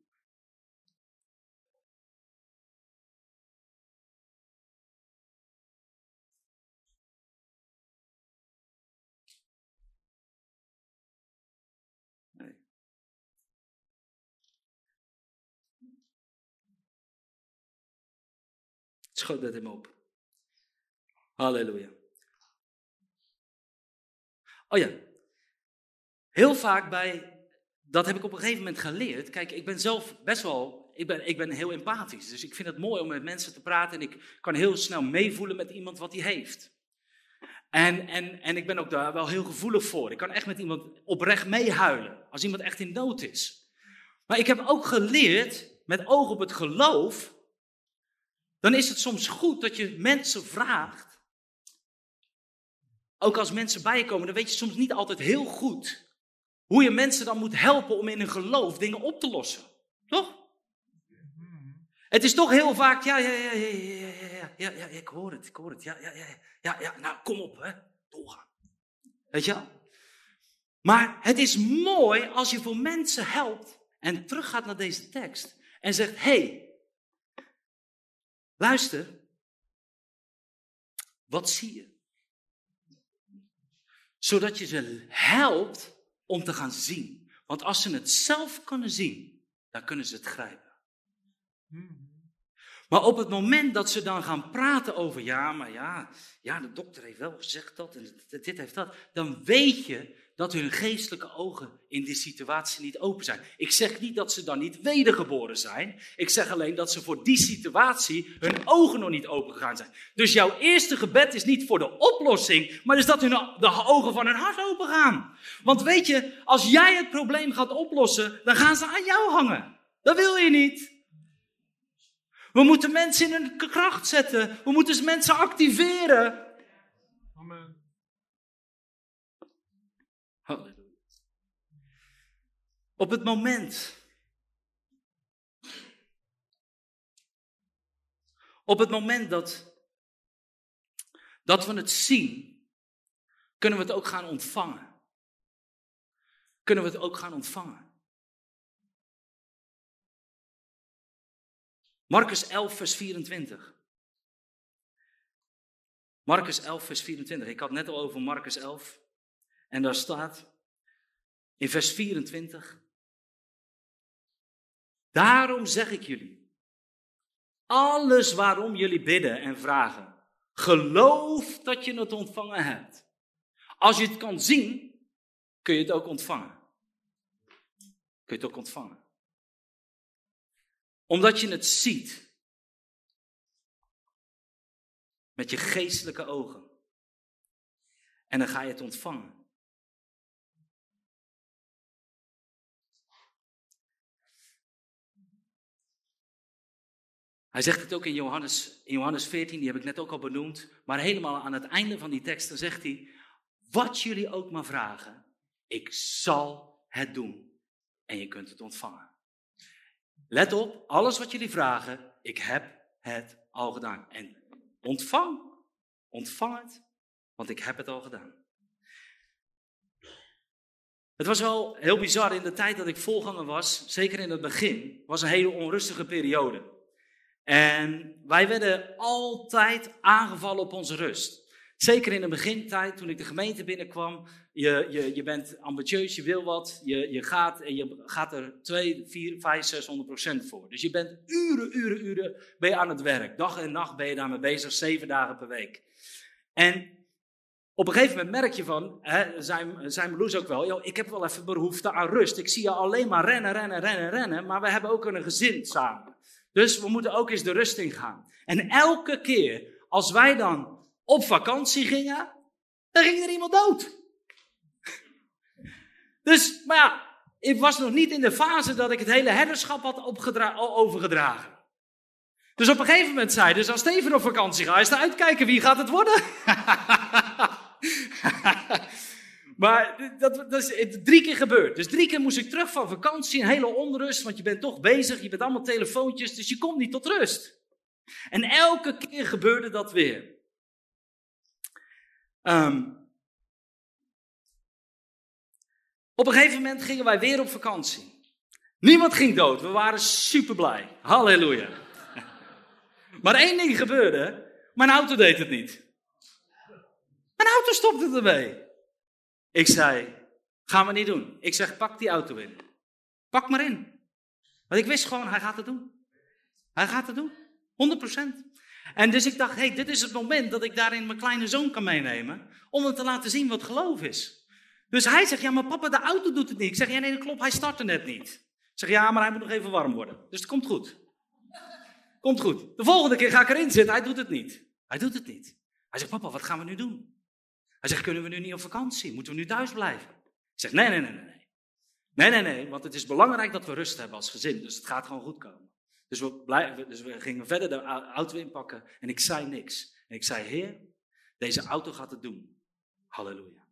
Schoot dat hem op. Halleluja. Oh ja. Heel vaak bij, dat heb ik op een gegeven moment geleerd. Kijk, ik ben zelf best wel, ik ben, ik ben heel empathisch. Dus ik vind het mooi om met mensen te praten en ik kan heel snel meevoelen met iemand wat hij heeft. En, en, en ik ben ook daar wel heel gevoelig voor. Ik kan echt met iemand oprecht meehuilen als iemand echt in nood is. Maar ik heb ook geleerd, met oog op het geloof, dan is het soms goed dat je mensen vraagt. Ook als mensen bij je komen, dan weet je soms niet altijd heel goed hoe je mensen dan moet helpen om in hun geloof dingen op te lossen. Toch? Het is toch heel vaak, ja, ja, ja, ja, ja, ja, ja, ja, ik hoor het, ik hoor het, ja, ja, ja, ja, ja, nou, kom op, hè, doorgaan. Weet je Maar het is mooi als je voor mensen helpt en teruggaat naar deze tekst en zegt, hé, hey, Luister, wat zie je? Zodat je ze helpt om te gaan zien. Want als ze het zelf kunnen zien, dan kunnen ze het grijpen. Maar op het moment dat ze dan gaan praten over, ja, maar ja, ja, de dokter heeft wel gezegd dat en dit heeft dat, dan weet je dat hun geestelijke ogen in die situatie niet open zijn. Ik zeg niet dat ze dan niet wedergeboren zijn. Ik zeg alleen dat ze voor die situatie hun ogen nog niet open gegaan zijn. Dus jouw eerste gebed is niet voor de oplossing, maar is dat hun, de ogen van hun hart open gaan. Want weet je, als jij het probleem gaat oplossen, dan gaan ze aan jou hangen. Dat wil je niet. We moeten mensen in hun kracht zetten. We moeten mensen activeren. Amen. Op het moment. Op het moment dat, dat we het zien, kunnen we het ook gaan ontvangen. Kunnen we het ook gaan ontvangen. Marcus 11, vers 24. Marcus 11, vers 24. Ik had net al over Marcus 11. En daar staat in vers 24. Daarom zeg ik jullie, alles waarom jullie bidden en vragen, geloof dat je het ontvangen hebt. Als je het kan zien, kun je het ook ontvangen. Kun je het ook ontvangen. Omdat je het ziet. Met je geestelijke ogen. En dan ga je het ontvangen. Hij zegt het ook in Johannes, in Johannes 14, die heb ik net ook al benoemd. Maar helemaal aan het einde van die tekst, dan zegt hij: Wat jullie ook maar vragen, ik zal het doen. En je kunt het ontvangen. Let op, alles wat jullie vragen, ik heb het al gedaan. En ontvang, ontvang het, want ik heb het al gedaan. Het was wel heel bizar in de tijd dat ik volganger was, zeker in het begin, was een hele onrustige periode. En wij werden altijd aangevallen op onze rust. Zeker in de begintijd, toen ik de gemeente binnenkwam. Je, je, je bent ambitieus, je wil wat. Je, je gaat en je gaat er 2, 4, 5, 600 procent voor. Dus je bent uren, uren, uren ben je aan het werk. Dag en nacht ben je daarmee bezig, zeven dagen per week. En op een gegeven moment merk je van, hè, zijn, zijn Meloes ook wel, joh, ik heb wel even behoefte aan rust. Ik zie je alleen maar rennen, rennen, rennen, rennen, maar we hebben ook een gezin samen. Dus we moeten ook eens de rust in gaan. En elke keer als wij dan op vakantie gingen, dan ging er iemand dood. [LAUGHS] Dus, maar ja, ik was nog niet in de fase dat ik het hele herderschap had overgedragen. Dus op een gegeven moment zei dus als Steven op vakantie gaat, is er uitkijken wie gaat het worden. [LAUGHS] maar dat, dat is drie keer gebeurd. Dus drie keer moest ik terug van vakantie, een hele onrust, want je bent toch bezig, je bent allemaal telefoontjes, dus je komt niet tot rust. En elke keer gebeurde dat weer. Um, op een gegeven moment gingen wij weer op vakantie. Niemand ging dood, we waren super blij. Halleluja. [LAUGHS] Maar één ding gebeurde, mijn auto deed het niet. Mijn auto stopte ermee. Ik zei, gaan we niet doen. Ik zeg, pak die auto in. Pak maar in. Want ik wist gewoon, hij gaat het doen. Hij gaat het doen. 100%. En dus ik dacht, hey, dit is het moment dat ik daarin mijn kleine zoon kan meenemen. Om hem te laten zien wat geloof is. Dus hij zegt, ja, maar papa, de auto doet het niet. Ik zeg, ja, nee, dat klopt, hij startte net niet. Ik zeg, ja, maar hij moet nog even warm worden. Dus het komt goed. Komt goed. De volgende keer ga ik erin zitten, hij doet het niet. Hij doet het niet. Hij zegt, papa, wat gaan we nu doen? Hij zegt, kunnen we nu niet op vakantie? Moeten we nu thuis blijven? Ik zeg, nee, nee, nee, nee. Nee, nee, nee, want het is belangrijk dat we rust hebben als gezin. Dus het gaat gewoon goed komen. Dus we, blijven, dus we gingen verder de auto inpakken en ik zei niks. En ik zei, Heer, deze auto gaat het doen. Halleluja.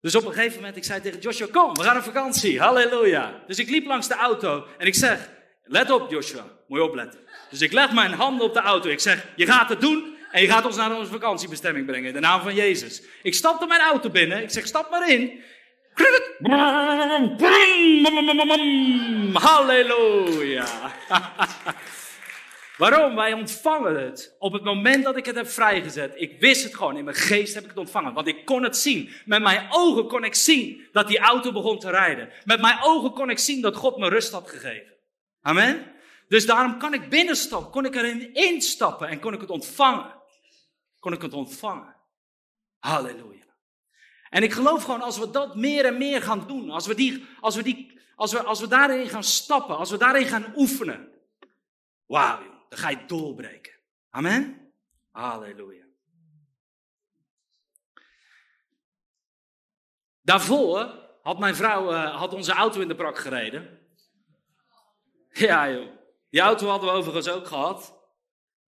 Dus op een gegeven moment, ik zei tegen Joshua, kom, we gaan op vakantie. Halleluja. Dus ik liep langs de auto en ik zeg, let op Joshua, moet je opletten. Dus ik leg mijn handen op de auto. Ik zeg, je gaat het doen en je gaat ons naar onze vakantiebestemming brengen. In de naam van Jezus. Ik stapte mijn auto binnen. Ik zeg, stap maar in. Halleluja. [LAUGHS] Waarom? Wij ontvangen het op het moment dat ik het heb vrijgezet. Ik wist het gewoon, in mijn geest heb ik het ontvangen. Want ik kon het zien. Met mijn ogen kon ik zien dat die auto begon te rijden. Met mijn ogen kon ik zien dat God me rust had gegeven. Amen? Dus daarom kan ik binnenstappen, kon ik erin instappen en kon ik het ontvangen. Kon ik het ontvangen. Halleluja. En ik geloof gewoon als we dat meer en meer gaan doen, als we, die, als we, die, als we, als we daarin gaan stappen, als we daarin gaan oefenen. Wauw, dan ga je doorbreken. Amen? Halleluja. Daarvoor had mijn vrouw uh, had onze auto in de prak gereden. Ja, joh. Die auto hadden we overigens ook gehad.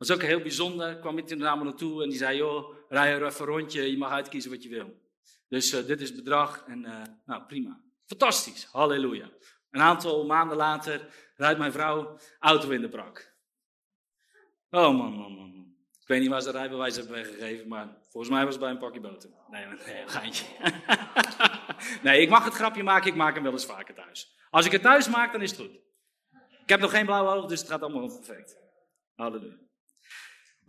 Was ook heel bijzonder. Kwam ik er namelijk naartoe en die zei: Joh, rij er even een rondje. Je mag uitkiezen wat je wil. Dus uh, dit is het bedrag en uh, nou prima. Fantastisch, halleluja. Een aantal maanden later rijdt mijn vrouw auto in de prak. Oh man, man, man. Ik weet niet waar ze rijbewijs hebben weggegeven, maar volgens mij was het bij een pakje boter. Nee, nee, geintje. [LAUGHS] nee, ik mag het grapje maken, ik maak hem wel eens vaker thuis. Als ik het thuis maak, dan is het goed. Ik heb nog geen blauwe ogen, dus het gaat allemaal perfect. Halleluja.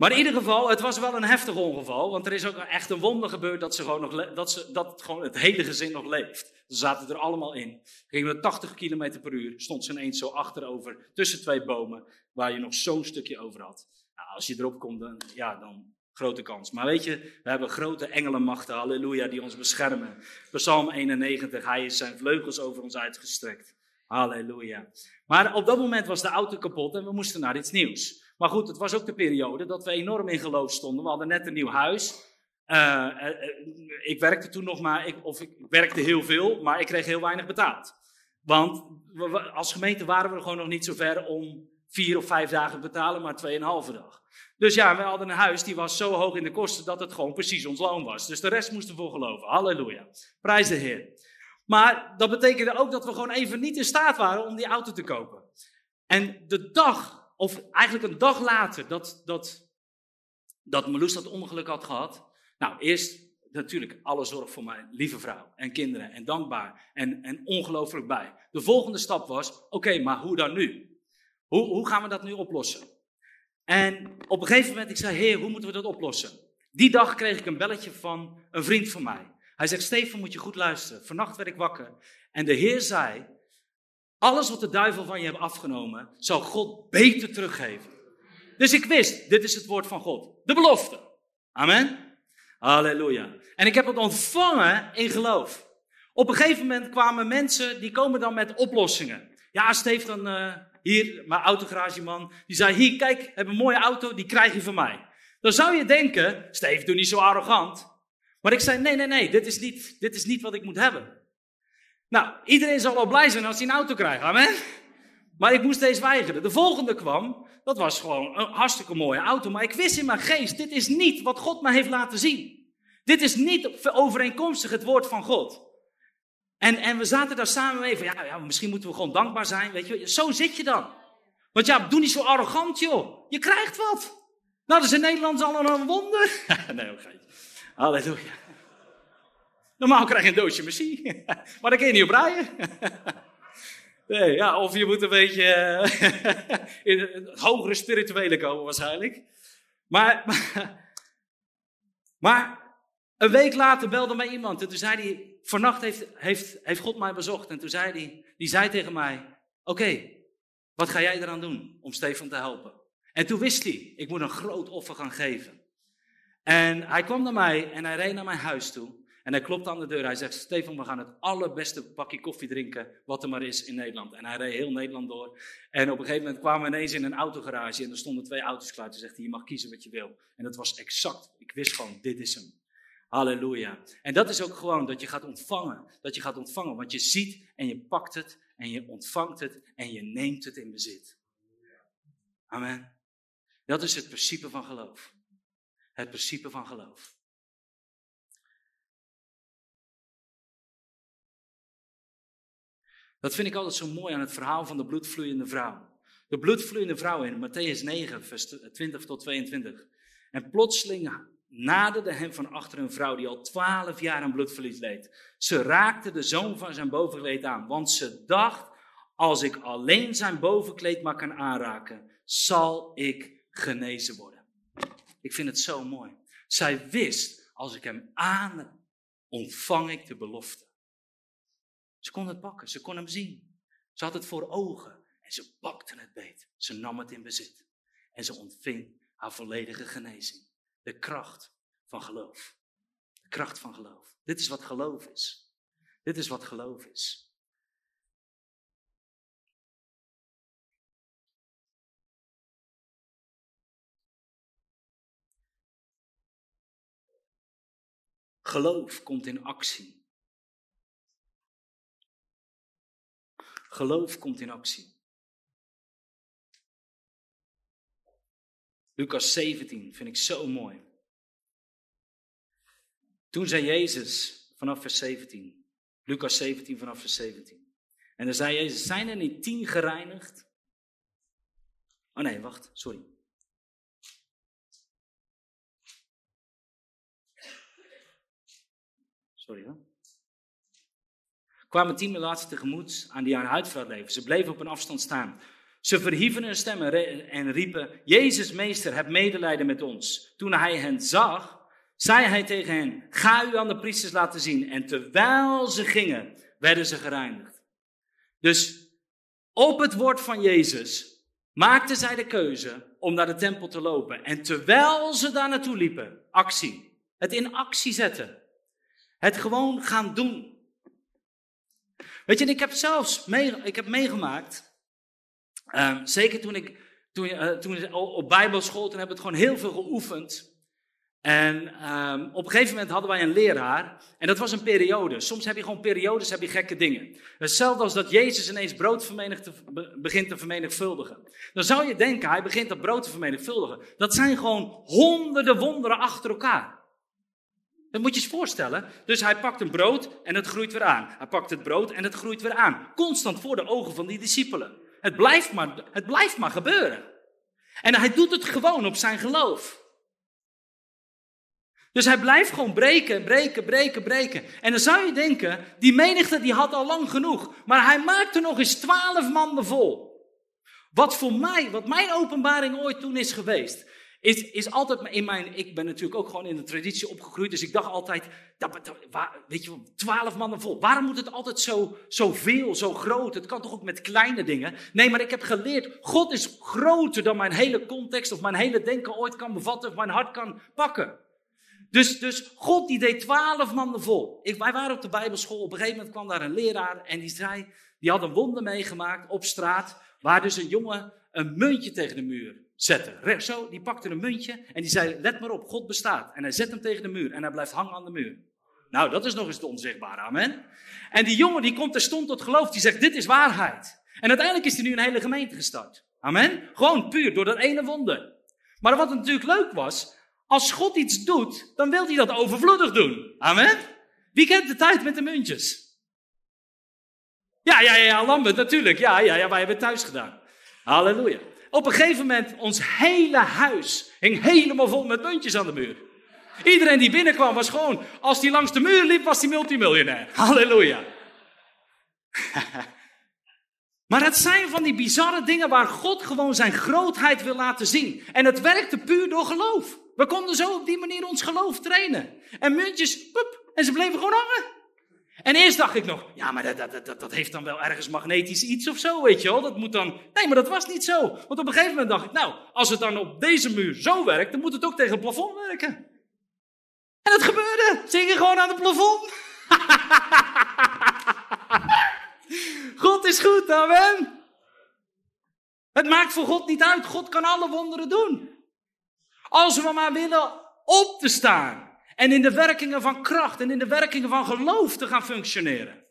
Maar in ieder geval, het was wel een heftig ongeval, want er is ook echt een wonder gebeurd dat, ze gewoon nog dat, ze, dat gewoon het hele gezin nog leeft. Ze zaten er allemaal in. Gingen we 80 km per uur, stond ze ineens zo achterover, tussen twee bomen, waar je nog zo'n stukje over had. Nou, als je erop komt, dan, ja, dan grote kans. Maar weet je, we hebben grote engelenmachten, halleluja, die ons beschermen. Psalm 91, hij is zijn vleugels over ons uitgestrekt. Halleluja. Maar op dat moment was de auto kapot en we moesten naar iets nieuws. Maar goed, het was ook de periode dat we enorm in geloof stonden. We hadden net een nieuw huis. Uh, ik werkte toen nog maar, ik, of ik werkte heel veel, maar ik kreeg heel weinig betaald. Want als gemeente waren we gewoon nog niet zo ver om vier of vijf dagen te betalen, maar tweeënhalve dag. Dus ja, we hadden een huis die was zo hoog in de kosten dat het gewoon precies ons loon was. Dus de rest moesten we voor geloven. Halleluja. Prijs de Heer. Maar dat betekende ook dat we gewoon even niet in staat waren om die auto te kopen. En de dag of eigenlijk een dag later dat, dat, dat Meloes dat ongeluk had gehad. Nou, eerst natuurlijk alle zorg voor mijn lieve vrouw en kinderen en dankbaar en, en ongelooflijk bij. De volgende stap was, oké, maar hoe dan nu? Hoe, hoe gaan we dat nu oplossen? En op een gegeven moment, ik zei, heer, hoe moeten we dat oplossen? Die dag kreeg ik een belletje van een vriend van mij. Hij zegt, Stefan, moet je goed luisteren. Vannacht werd ik wakker en de Heer zei, alles wat de duivel van je hebt afgenomen, zal God beter teruggeven. Dus ik wist, dit is het woord van God. De belofte. Amen. Halleluja. En ik heb het ontvangen in geloof. Op een gegeven moment kwamen mensen, die komen dan met oplossingen. Ja, Stefan, uh, hier, mijn autogarageman, die zei, hier, kijk, heb een mooie auto, die krijg je van mij. Dan zou je denken, Steve, doe niet zo arrogant. Maar ik zei, nee, nee, nee, dit is niet, dit is niet wat ik moet hebben. Nou, iedereen zal wel blij zijn als hij een auto krijgt, amen? Maar ik moest deze weigeren. De volgende kwam, dat was gewoon een hartstikke mooie auto. Maar ik wist in mijn geest, dit is niet wat God me heeft laten zien. Dit is niet overeenkomstig het woord van God. En, en we zaten daar samen mee van, ja, ja, misschien moeten we gewoon dankbaar zijn, weet je. Zo zit je dan. Want ja, doe niet zo arrogant, joh. Je krijgt wat. Nou, dat is in Nederland al een wonder. [LAUGHS] nee, oké. Halleluja. Normaal krijg je een doosje messie. [LAUGHS] maar dan kun je niet op rijden. [LAUGHS] nee, ja, of je moet een beetje [LAUGHS] in het hogere spirituele komen waarschijnlijk. Maar, maar, maar, een week later belde mij iemand en toen zei hij, vannacht heeft, heeft, heeft God mij bezocht. En toen zei hij, die zei tegen mij, oké, wat ga jij eraan doen om Stefan te helpen? En toen wist hij, ik moet een groot offer gaan geven. En hij kwam naar mij en hij reed naar mijn huis toe. En hij klopt aan de deur. Hij zegt: Stefan, we gaan het allerbeste bakje koffie drinken. wat er maar is in Nederland. En hij reed heel Nederland door. En op een gegeven moment kwamen we ineens in een autogarage. En er stonden twee auto's klaar. Toen zegt hij: Je mag kiezen wat je wil. En dat was exact. Ik wist gewoon: Dit is hem. Halleluja. En dat is ook gewoon dat je gaat ontvangen. Dat je gaat ontvangen. Want je ziet en je pakt het. En je ontvangt het. En je neemt het in bezit. Amen. Dat is het principe van geloof. Het principe van geloof. Dat vind ik altijd zo mooi aan het verhaal van de bloedvloeiende vrouw. De bloedvloeiende vrouw in Matthäus 9, vers 20 tot 22. En plotseling naderde hem van achter een vrouw die al twaalf jaar aan bloedverlies leed. Ze raakte de zoon van zijn bovenkleed aan, want ze dacht, als ik alleen zijn bovenkleed maar kan aanraken, zal ik genezen worden. Ik vind het zo mooi. Zij wist, als ik hem aan, ontvang ik de belofte. Ze kon het pakken, ze kon hem zien. Ze had het voor ogen en ze pakte het beet. Ze nam het in bezit en ze ontving haar volledige genezing. De kracht van geloof. De kracht van geloof. Dit is wat geloof is. Dit is wat geloof is. Geloof komt in actie. Geloof komt in actie. Lucas 17 vind ik zo mooi. Toen zei Jezus vanaf vers 17, Lucas 17 vanaf vers 17. En dan zei Jezus, zijn er niet tien gereinigd? Oh nee, wacht, sorry. Sorry hoor kwamen tien relaties tegemoet aan die aan huidveld leven. Ze bleven op een afstand staan. Ze verhieven hun stemmen en riepen: Jezus, meester, heb medelijden met ons. Toen hij hen zag, zei hij tegen hen: Ga u aan de priesters laten zien. En terwijl ze gingen, werden ze gereinigd. Dus op het woord van Jezus maakten zij de keuze om naar de tempel te lopen. En terwijl ze daar naartoe liepen, actie. Het in actie zetten. Het gewoon gaan doen. Weet je, ik heb zelfs mee, ik heb meegemaakt, ehm, zeker toen ik toen, uh, toen op bijbelschool, toen heb ik het gewoon heel veel geoefend. En um, op een gegeven moment hadden wij een leraar. En dat was een periode. Soms heb je gewoon periodes, heb je gekke dingen. Hetzelfde als dat Jezus ineens brood begint te vermenigvuldigen. Dan zou je denken, hij begint dat brood te vermenigvuldigen. Dat zijn gewoon honderden wonderen achter elkaar. Dat moet je eens voorstellen. Dus hij pakt een brood en het groeit weer aan. Hij pakt het brood en het groeit weer aan. Constant voor de ogen van die discipelen. Het blijft maar, het blijft maar gebeuren. En hij doet het gewoon op zijn geloof. Dus hij blijft gewoon breken, breken, breken, breken. En dan zou je denken, die menigte die had al lang genoeg. Maar hij maakte nog eens twaalf mannen vol. Wat voor mij, wat mijn openbaring ooit toen is geweest is, is altijd in mijn. Ik ben natuurlijk ook gewoon in de traditie opgegroeid. Dus ik dacht altijd. Dat, weet je, twaalf mannen vol. Waarom moet het altijd zo, zo veel, zo groot? Het kan toch ook met kleine dingen? Nee, maar ik heb geleerd. God is groter dan mijn hele context. Of mijn hele denken ooit kan bevatten. Of mijn hart kan pakken. Dus, dus God die deed twaalf mannen vol. Ik, wij waren op de Bijbelschool. Op een gegeven moment kwam daar een leraar. En die zei. Die had een wonder meegemaakt op straat. Waar dus een jongen een muntje tegen de muur zette. Zo, die pakte een muntje en die zei, let maar op, God bestaat. En hij zet hem tegen de muur en hij blijft hangen aan de muur. Nou, dat is nog eens de onzichtbare, amen. En die jongen die komt terstond tot geloof, die zegt, dit is waarheid. En uiteindelijk is hij nu een hele gemeente gestart. Amen. Gewoon puur door dat ene wonder. Maar wat natuurlijk leuk was, als God iets doet, dan wil hij dat overvloedig doen. Amen. Wie kent de tijd met de muntjes? Ja, ja, ja, Lambert, natuurlijk. Ja, ja, ja, wij hebben het thuis gedaan. Halleluja. Op een gegeven moment, ons hele huis hing helemaal vol met muntjes aan de muur. Iedereen die binnenkwam was gewoon, als die langs de muur liep, was hij multimiljonair. [LAUGHS] Halleluja. [LAUGHS] maar het zijn van die bizarre dingen waar God gewoon zijn grootheid wil laten zien. En het werkte puur door geloof. We konden zo op die manier ons geloof trainen. En muntjes, poep, en ze bleven gewoon hangen. En eerst dacht ik nog, ja, maar dat, dat, dat, dat heeft dan wel ergens magnetisch iets of zo, weet je wel. Dat moet dan. Nee, maar dat was niet zo. Want op een gegeven moment dacht ik, nou, als het dan op deze muur zo werkt, dan moet het ook tegen het plafond werken. En dat gebeurde. Ze hingen gewoon aan het plafond. [LAUGHS] God is goed, amen. Het maakt voor God niet uit. God kan alle wonderen doen. Als we maar willen op te staan. En in de werkingen van kracht en in de werkingen van geloof te gaan functioneren.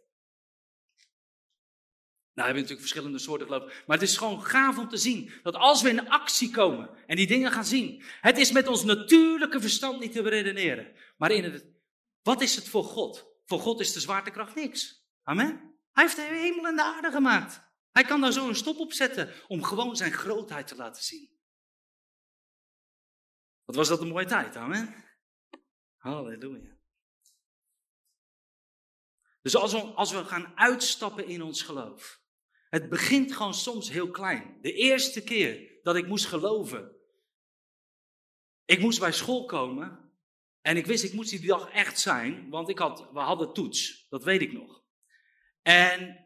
Nou, we hebben natuurlijk verschillende soorten geloof. Maar het is gewoon gaaf om te zien dat als we in actie komen en die dingen gaan zien. Het is met ons natuurlijke verstand niet te beredeneren. Maar in het, wat is het voor God? Voor God is de zwaartekracht niks. Amen. Hij heeft de hemel en de aarde gemaakt. Hij kan daar zo een stop op zetten om gewoon zijn grootheid te laten zien. Wat was dat een mooie tijd, amen. Halleluja. Dus als we, als we gaan uitstappen in ons geloof. Het begint gewoon soms heel klein. De eerste keer dat ik moest geloven. Ik moest bij school komen. En ik wist, ik moest die dag echt zijn. Want ik had, we hadden toets. Dat weet ik nog. En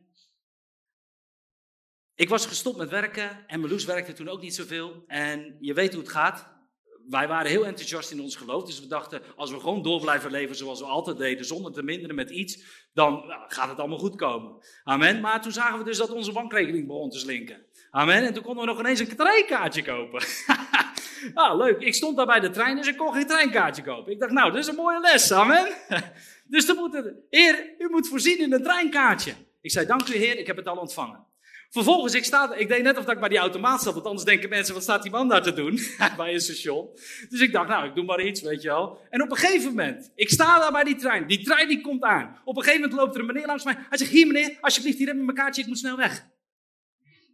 ik was gestopt met werken. En Meloes werkte toen ook niet zoveel. En je weet hoe het gaat wij waren heel enthousiast in ons geloof. Dus we dachten, als we gewoon door blijven leven zoals we altijd deden, zonder te minderen met iets, dan nou, gaat het allemaal goed komen. Amen. Maar toen zagen we dus dat onze bankrekening begon te slinken. Amen. En toen konden we nog ineens een treinkaartje kopen. [LAUGHS] ah, leuk. Ik stond daar bij de trein, dus ik kon geen treinkaartje kopen. Ik dacht, nou, dit is een mooie les. Amen. [LAUGHS] dus dan moet het, heer, u moet voorzien in een treinkaartje. Ik zei, dank u heer, ik heb het al ontvangen. Vervolgens, ik, sta, ik deed net of dat ik bij die automaat zat, want anders denken mensen, wat staat die man daar te doen [LAUGHS] bij een station? Dus ik dacht, nou, ik doe maar iets, weet je wel. En op een gegeven moment, ik sta daar bij die trein, die trein die komt aan. Op een gegeven moment loopt er een meneer langs mij, hij zegt, hier meneer, alsjeblieft, hier heb mijn kaartje, ik moet snel weg.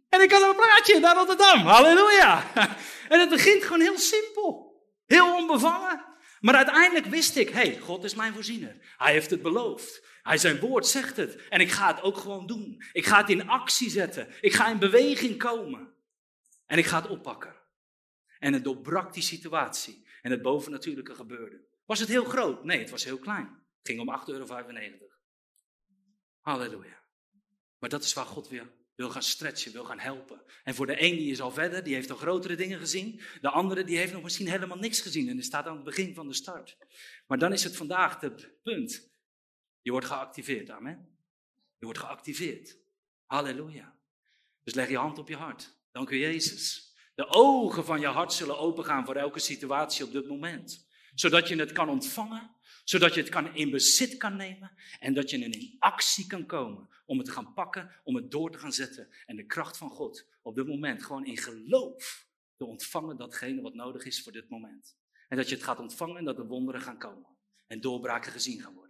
En ik had een praatje naar Rotterdam, halleluja. [LAUGHS] En het begint gewoon heel simpel, heel onbevangen. Maar uiteindelijk wist ik, hé, hey, God is mijn voorziener. Hij heeft het beloofd. Hij zijn woord zegt het. En ik ga het ook gewoon doen. Ik ga het in actie zetten. Ik ga in beweging komen. En ik ga het oppakken. En het doorbrak die situatie. En het bovennatuurlijke gebeurde. Was het heel groot? Nee, het was heel klein. Het ging om 8,95 euro. Halleluja. Maar dat is waar God weer wil gaan stretchen, wil gaan helpen. En voor de een die is al verder, die heeft al grotere dingen gezien. De andere die heeft nog misschien helemaal niks gezien en die staat aan het begin van de start. Maar dan is het vandaag het punt je wordt geactiveerd, amen. Je wordt geactiveerd. Halleluja. Dus leg je hand op je hart. Dank u Jezus. De ogen van je hart zullen opengaan voor elke situatie op dit moment. Zodat je het kan ontvangen, zodat je het kan in bezit kan nemen en dat je in actie kan komen om het te gaan pakken, om het door te gaan zetten en de kracht van God op dit moment gewoon in geloof te ontvangen datgene wat nodig is voor dit moment. En dat je het gaat ontvangen en dat de wonderen gaan komen en doorbraken gezien gaan worden.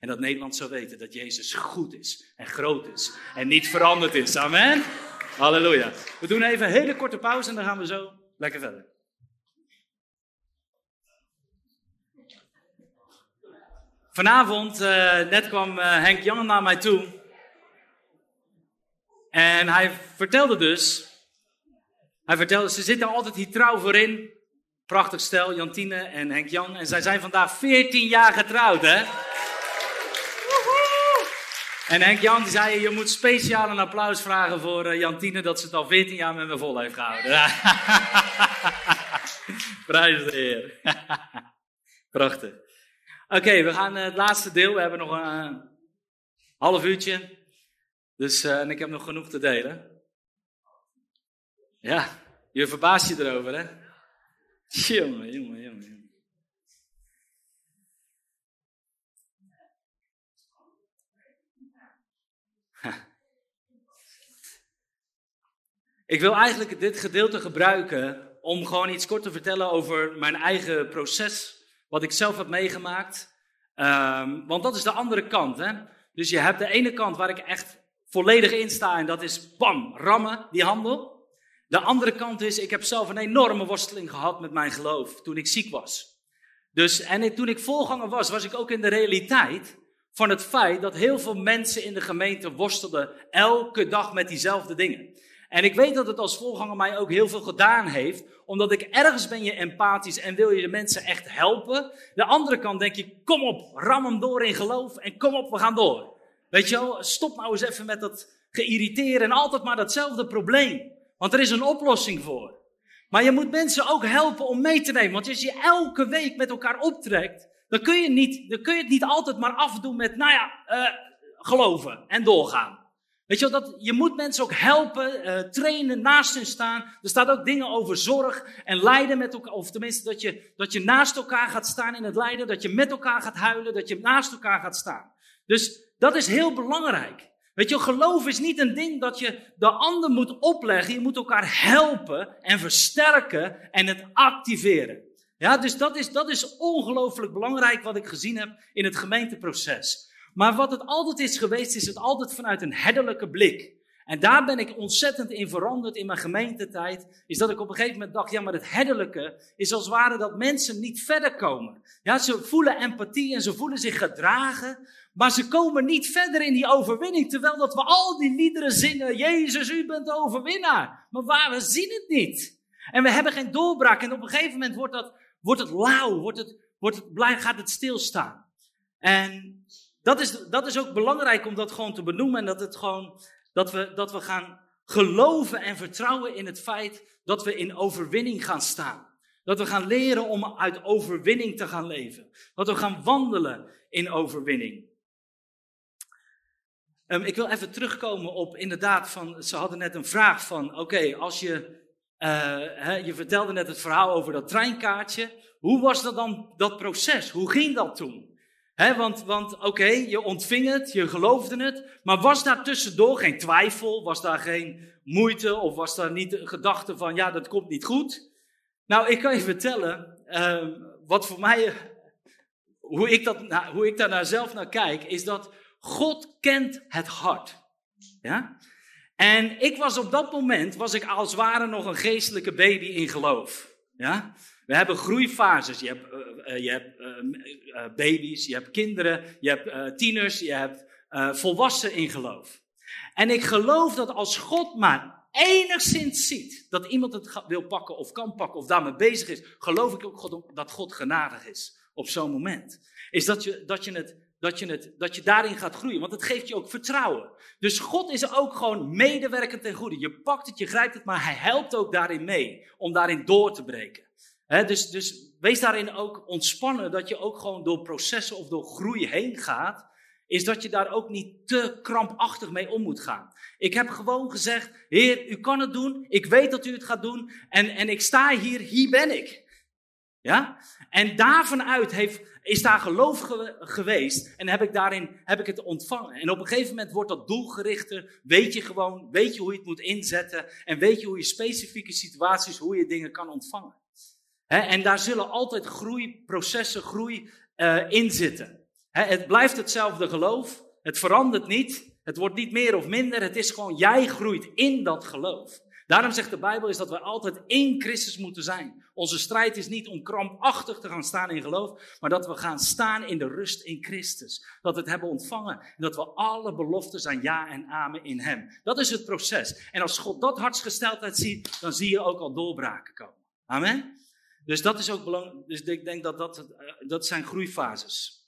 En dat Nederland zou weten dat Jezus goed is en groot is en niet veranderd is. Amen. Halleluja. We doen even een hele korte pauze en dan gaan we zo lekker verder. Vanavond, uh, net kwam uh, Henk Jan naar mij toe. En hij vertelde dus, hij vertelde, ze zitten altijd hier trouw voor in. Prachtig stel, Jantine en Henk Jan. En zij zijn vandaag 14 jaar getrouwd, hè? En Henk Jan zei, je moet speciaal een applaus vragen voor uh, Jantine dat ze het al 14 jaar met me vol heeft gehouden. [LAUGHS] Prijs de Heer. [LAUGHS] Prachtig. Oké, we gaan uh, het laatste deel. We hebben nog een uh, half uurtje. Dus, en ik heb nog genoeg te delen. Ja, je verbaast je erover, hè? Jongen, jongen, jongen. Ik wil eigenlijk dit gedeelte gebruiken om gewoon iets kort te vertellen over mijn eigen proces, wat ik zelf heb meegemaakt. Um, want dat is de andere kant. Hè? Dus je hebt de ene kant waar ik echt volledig in sta en dat is bam, rammen, die handel. De andere kant is, ik heb zelf een enorme worsteling gehad met mijn geloof toen ik ziek was. Dus, en toen ik voorganger was, was ik ook in de realiteit van het feit dat heel veel mensen in de gemeente worstelden elke dag met diezelfde dingen. En ik weet dat het als voorganger mij ook heel veel gedaan heeft, omdat ik ergens ben je empathisch en wil je de mensen echt helpen. De andere kant denk je, kom op, ram hem door in geloof en kom op, we gaan door. Weet je wel, stop nou eens even met dat geïrriteerd en altijd maar datzelfde probleem. Want er is een oplossing voor. Maar je moet mensen ook helpen om mee te nemen. Want als je elke week met elkaar optrekt, dan kun je, niet, dan kun je het niet altijd maar afdoen met, nou ja, uh, geloven en doorgaan. Weet je wel, dat, je moet mensen ook helpen, uh, trainen, naast hun staan. Er staat ook dingen over zorg en lijden met elkaar. Of tenminste, dat je, dat je naast elkaar gaat staan in het lijden. Dat je met elkaar gaat huilen, dat je naast elkaar gaat staan. Dus dat is heel belangrijk. Weet je, geloof is niet een ding dat je de ander moet opleggen. Je moet elkaar helpen en versterken en het activeren. Ja, dus dat is, dat is ongelooflijk belangrijk wat ik gezien heb in het gemeenteproces. Maar wat het altijd is geweest, is het altijd vanuit een herderlijke blik. En daar ben ik ontzettend in veranderd in mijn gemeentetijd. Is dat ik op een gegeven moment dacht, ja, maar het herderlijke is als het ware dat mensen niet verder komen. Ja, ze voelen empathie en ze voelen zich gedragen. Maar ze komen niet verder in die overwinning. Terwijl dat we al die liederen zingen. Jezus, u bent de overwinnaar. Maar waar, we zien het niet. En we hebben geen doorbraak. En op een gegeven moment wordt, dat, wordt het lauw. Wordt het, wordt het, gaat het stilstaan. En dat is, dat is ook belangrijk om dat gewoon te benoemen. En dat, het gewoon, dat, we, dat we gaan geloven en vertrouwen in het feit dat we in overwinning gaan staan. Dat we gaan leren om uit overwinning te gaan leven. Dat we gaan wandelen in overwinning. Um, ik wil even terugkomen op inderdaad van, ze hadden net een vraag van, oké, als je, hè, je vertelde net het verhaal over dat treinkaartje. Hoe was dat dan, dat proces? Hoe ging dat toen? He, want want oké, je ontving het, je geloofde het, maar was daar tussendoor geen twijfel? Was daar geen moeite of was daar niet de gedachte van, ja, dat komt niet goed? Nou, ik kan je vertellen, uh, wat voor mij, hoe ik, dat, nou, hoe ik daar naar zelf naar kijk, is dat God kent het hart. Ja? En ik was op dat moment, was ik als ware nog een geestelijke baby in geloof. Ja? We hebben groeifases. Je hebt, uh, uh, je hebt uh, baby's, je hebt kinderen, je hebt tieners, je hebt volwassenen in geloof. En ik geloof dat als God maar enigszins ziet dat iemand het wil pakken of kan pakken of daarmee bezig is, geloof ik ook God, dat God genadig is op zo'n moment. Is dat je, dat je het dat je, het, dat je daarin gaat groeien. Want het geeft je ook vertrouwen. Dus God is ook gewoon medewerkend ten goede. Je pakt het, je grijpt het, maar hij helpt ook daarin mee. Om daarin door te breken. Dus, dus wees daarin ook ontspannen. Dat je ook gewoon door processen of door groei heen gaat. Is dat je daar ook niet te krampachtig mee om moet gaan. Ik heb gewoon gezegd: Heer, u kan het doen. Ik weet dat u het gaat doen. En, en ik sta hier, hier ben ik. Ja? En daarvan uit heeft, is daar geloof geweest en heb ik daarin heb ik het ontvangen. En op een gegeven moment wordt dat doelgerichter. Weet je gewoon, weet je hoe je het moet inzetten en weet je hoe je specifieke situaties, hoe je dingen kan ontvangen. En daar zullen altijd groeiprocessen, groei uh, in zitten. het blijft hetzelfde geloof, het verandert niet, het wordt niet meer of minder, het is gewoon jij groeit in dat geloof. Daarom zegt de Bijbel is dat we altijd in Christus moeten zijn. Onze strijd is niet om krampachtig te gaan staan in geloof, maar dat we gaan staan in de rust in Christus. Dat we het hebben ontvangen en dat we alle beloften zijn ja en amen in Hem. Dat is het proces. En als God dat hartsgesteldheid ziet, dan zie je ook al doorbraken komen. Amen. Dus dat is ook belangrijk. Dus ik denk dat dat, eh, dat zijn groeifases.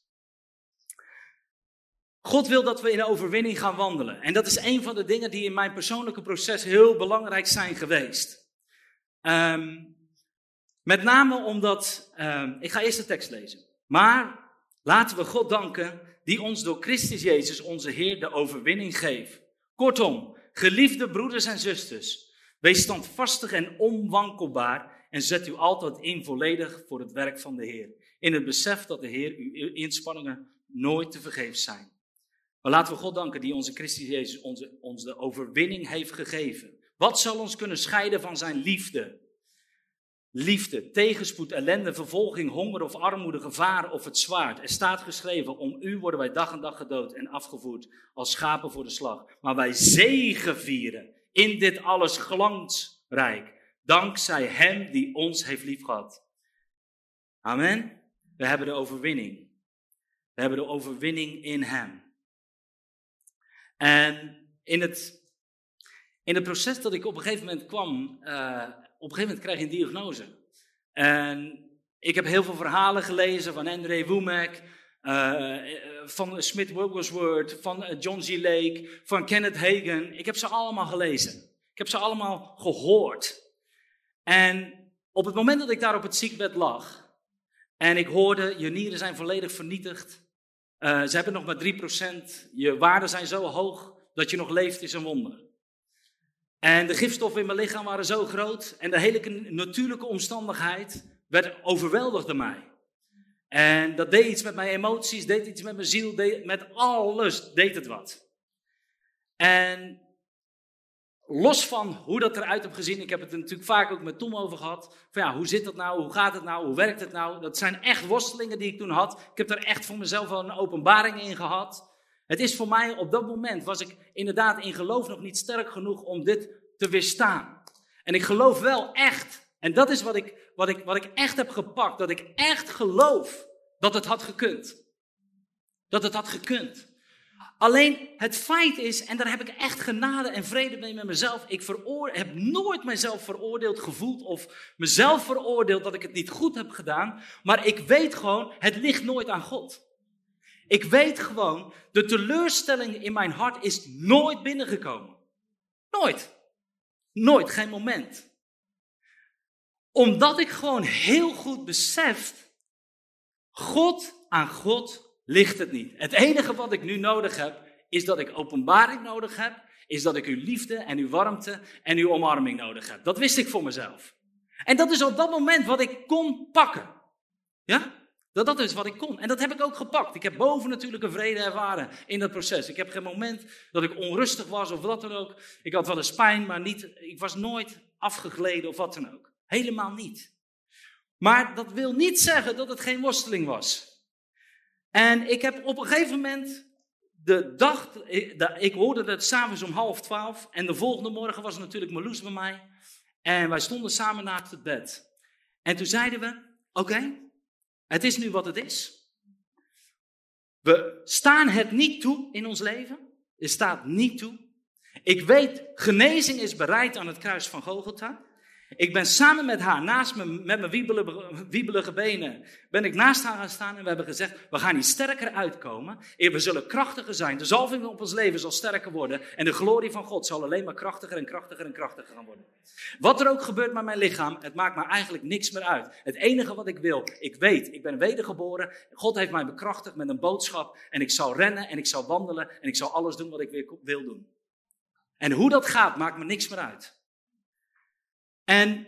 God wil dat we in overwinning gaan wandelen. En dat is een van de dingen die in mijn persoonlijke proces heel belangrijk zijn geweest. Um, met name omdat, um, ik ga eerst de tekst lezen. Maar laten we God danken die ons door Christus Jezus, onze Heer, de overwinning geeft. Kortom, geliefde broeders en zusters, wees standvastig en onwankelbaar en zet u altijd in volledig voor het werk van de Heer. In het besef dat de Heer uw inspanningen nooit te vergeefs zijn. Maar laten we God danken die onze Christus Jezus onze, ons de overwinning heeft gegeven. Wat zal ons kunnen scheiden van zijn liefde? Liefde, tegenspoed, ellende, vervolging, honger of armoede, gevaar of het zwaard. Er staat geschreven, om u worden wij dag en dag gedood en afgevoerd als schapen voor de slag. Maar wij zegevieren in dit alles glansrijk, dankzij hem die ons heeft liefgehad. Amen. We hebben de overwinning. We hebben de overwinning in hem. En in het, in het proces dat ik op een gegeven moment kwam, uh, op een gegeven moment krijg je een diagnose. En ik heb heel veel verhalen gelezen van André Womack, uh, van Smith Wigglesworth, van John G. Lake, van Kenneth Hagen. Ik heb ze allemaal gelezen. Ik heb ze allemaal gehoord. En op het moment dat ik daar op het ziekbed lag en ik hoorde, je nieren zijn volledig vernietigd, uh, ze hebben nog maar 3%. Je waarden zijn zo hoog dat je nog leeft is een wonder. En de gifstoffen in mijn lichaam waren zo groot. En de hele natuurlijke omstandigheid werd overweldigde mij. En dat deed iets met mijn emoties, deed iets met mijn ziel, deed, met alles deed het wat. En los van hoe dat eruit heb gezien, ik heb het er natuurlijk vaak ook met Tom over gehad. Van ja, hoe zit dat nou? Hoe gaat het nou? Hoe werkt het nou? Dat zijn echt worstelingen die ik toen had. Ik heb er echt voor mezelf wel een openbaring in gehad. Het is voor mij, op dat moment was ik inderdaad in geloof nog niet sterk genoeg om dit te weerstaan. En ik geloof wel echt, en dat is wat ik, wat ik, wat ik echt heb gepakt, dat ik echt geloof dat het had gekund. Dat het had gekund. Alleen het feit is, en daar heb ik echt genade en vrede mee met mezelf. Ik heb nooit mezelf veroordeeld gevoeld of mezelf veroordeeld dat ik het niet goed heb gedaan. Maar ik weet gewoon, het ligt nooit aan God. Ik weet gewoon, de teleurstelling in mijn hart is nooit binnengekomen. Nooit. Nooit, geen moment. Omdat ik gewoon heel goed besef, God aan God ligt het niet. Het enige wat ik nu nodig heb, is dat ik openbaring nodig heb, is dat ik uw liefde en uw warmte en uw omarming nodig heb. Dat wist ik voor mezelf. En dat is op dat moment wat ik kon pakken. Ja? Dat dat is wat ik kon. En dat heb ik ook gepakt. Ik heb boven natuurlijk een vrede ervaren in dat proces. Ik heb geen moment dat ik onrustig was of wat dan ook. Ik had wel eens pijn, maar niet, ik was nooit afgegleden of wat dan ook. Helemaal niet. Maar dat wil niet zeggen dat het geen worsteling was. En ik heb op een gegeven moment de dag, ik hoorde dat s'avonds om half twaalf. En de volgende morgen was natuurlijk Marloes bij mij. En wij stonden samen naast het bed. En toen zeiden we, oké, het is nu wat het is. We staan het niet toe in ons leven. Het staat niet toe. Ik weet, genezing is bereid aan het kruis van Gogolta. Ik ben samen met haar, naast me, met mijn wiebelige, wiebelige benen, ben ik naast haar gaan staan en we hebben gezegd, we gaan hier sterker uitkomen. We zullen krachtiger zijn. De zalving op ons leven zal sterker worden. En de glorie van God zal alleen maar krachtiger en krachtiger en krachtiger gaan worden. Wat er ook gebeurt met mijn lichaam, het maakt me eigenlijk niks meer uit. Het enige wat ik wil, ik weet, ik ben wedergeboren. God heeft mij bekrachtigd met een boodschap. En ik zal rennen en ik zal wandelen en ik zal alles doen wat ik weer wil doen. En hoe dat gaat, maakt me niks meer uit. En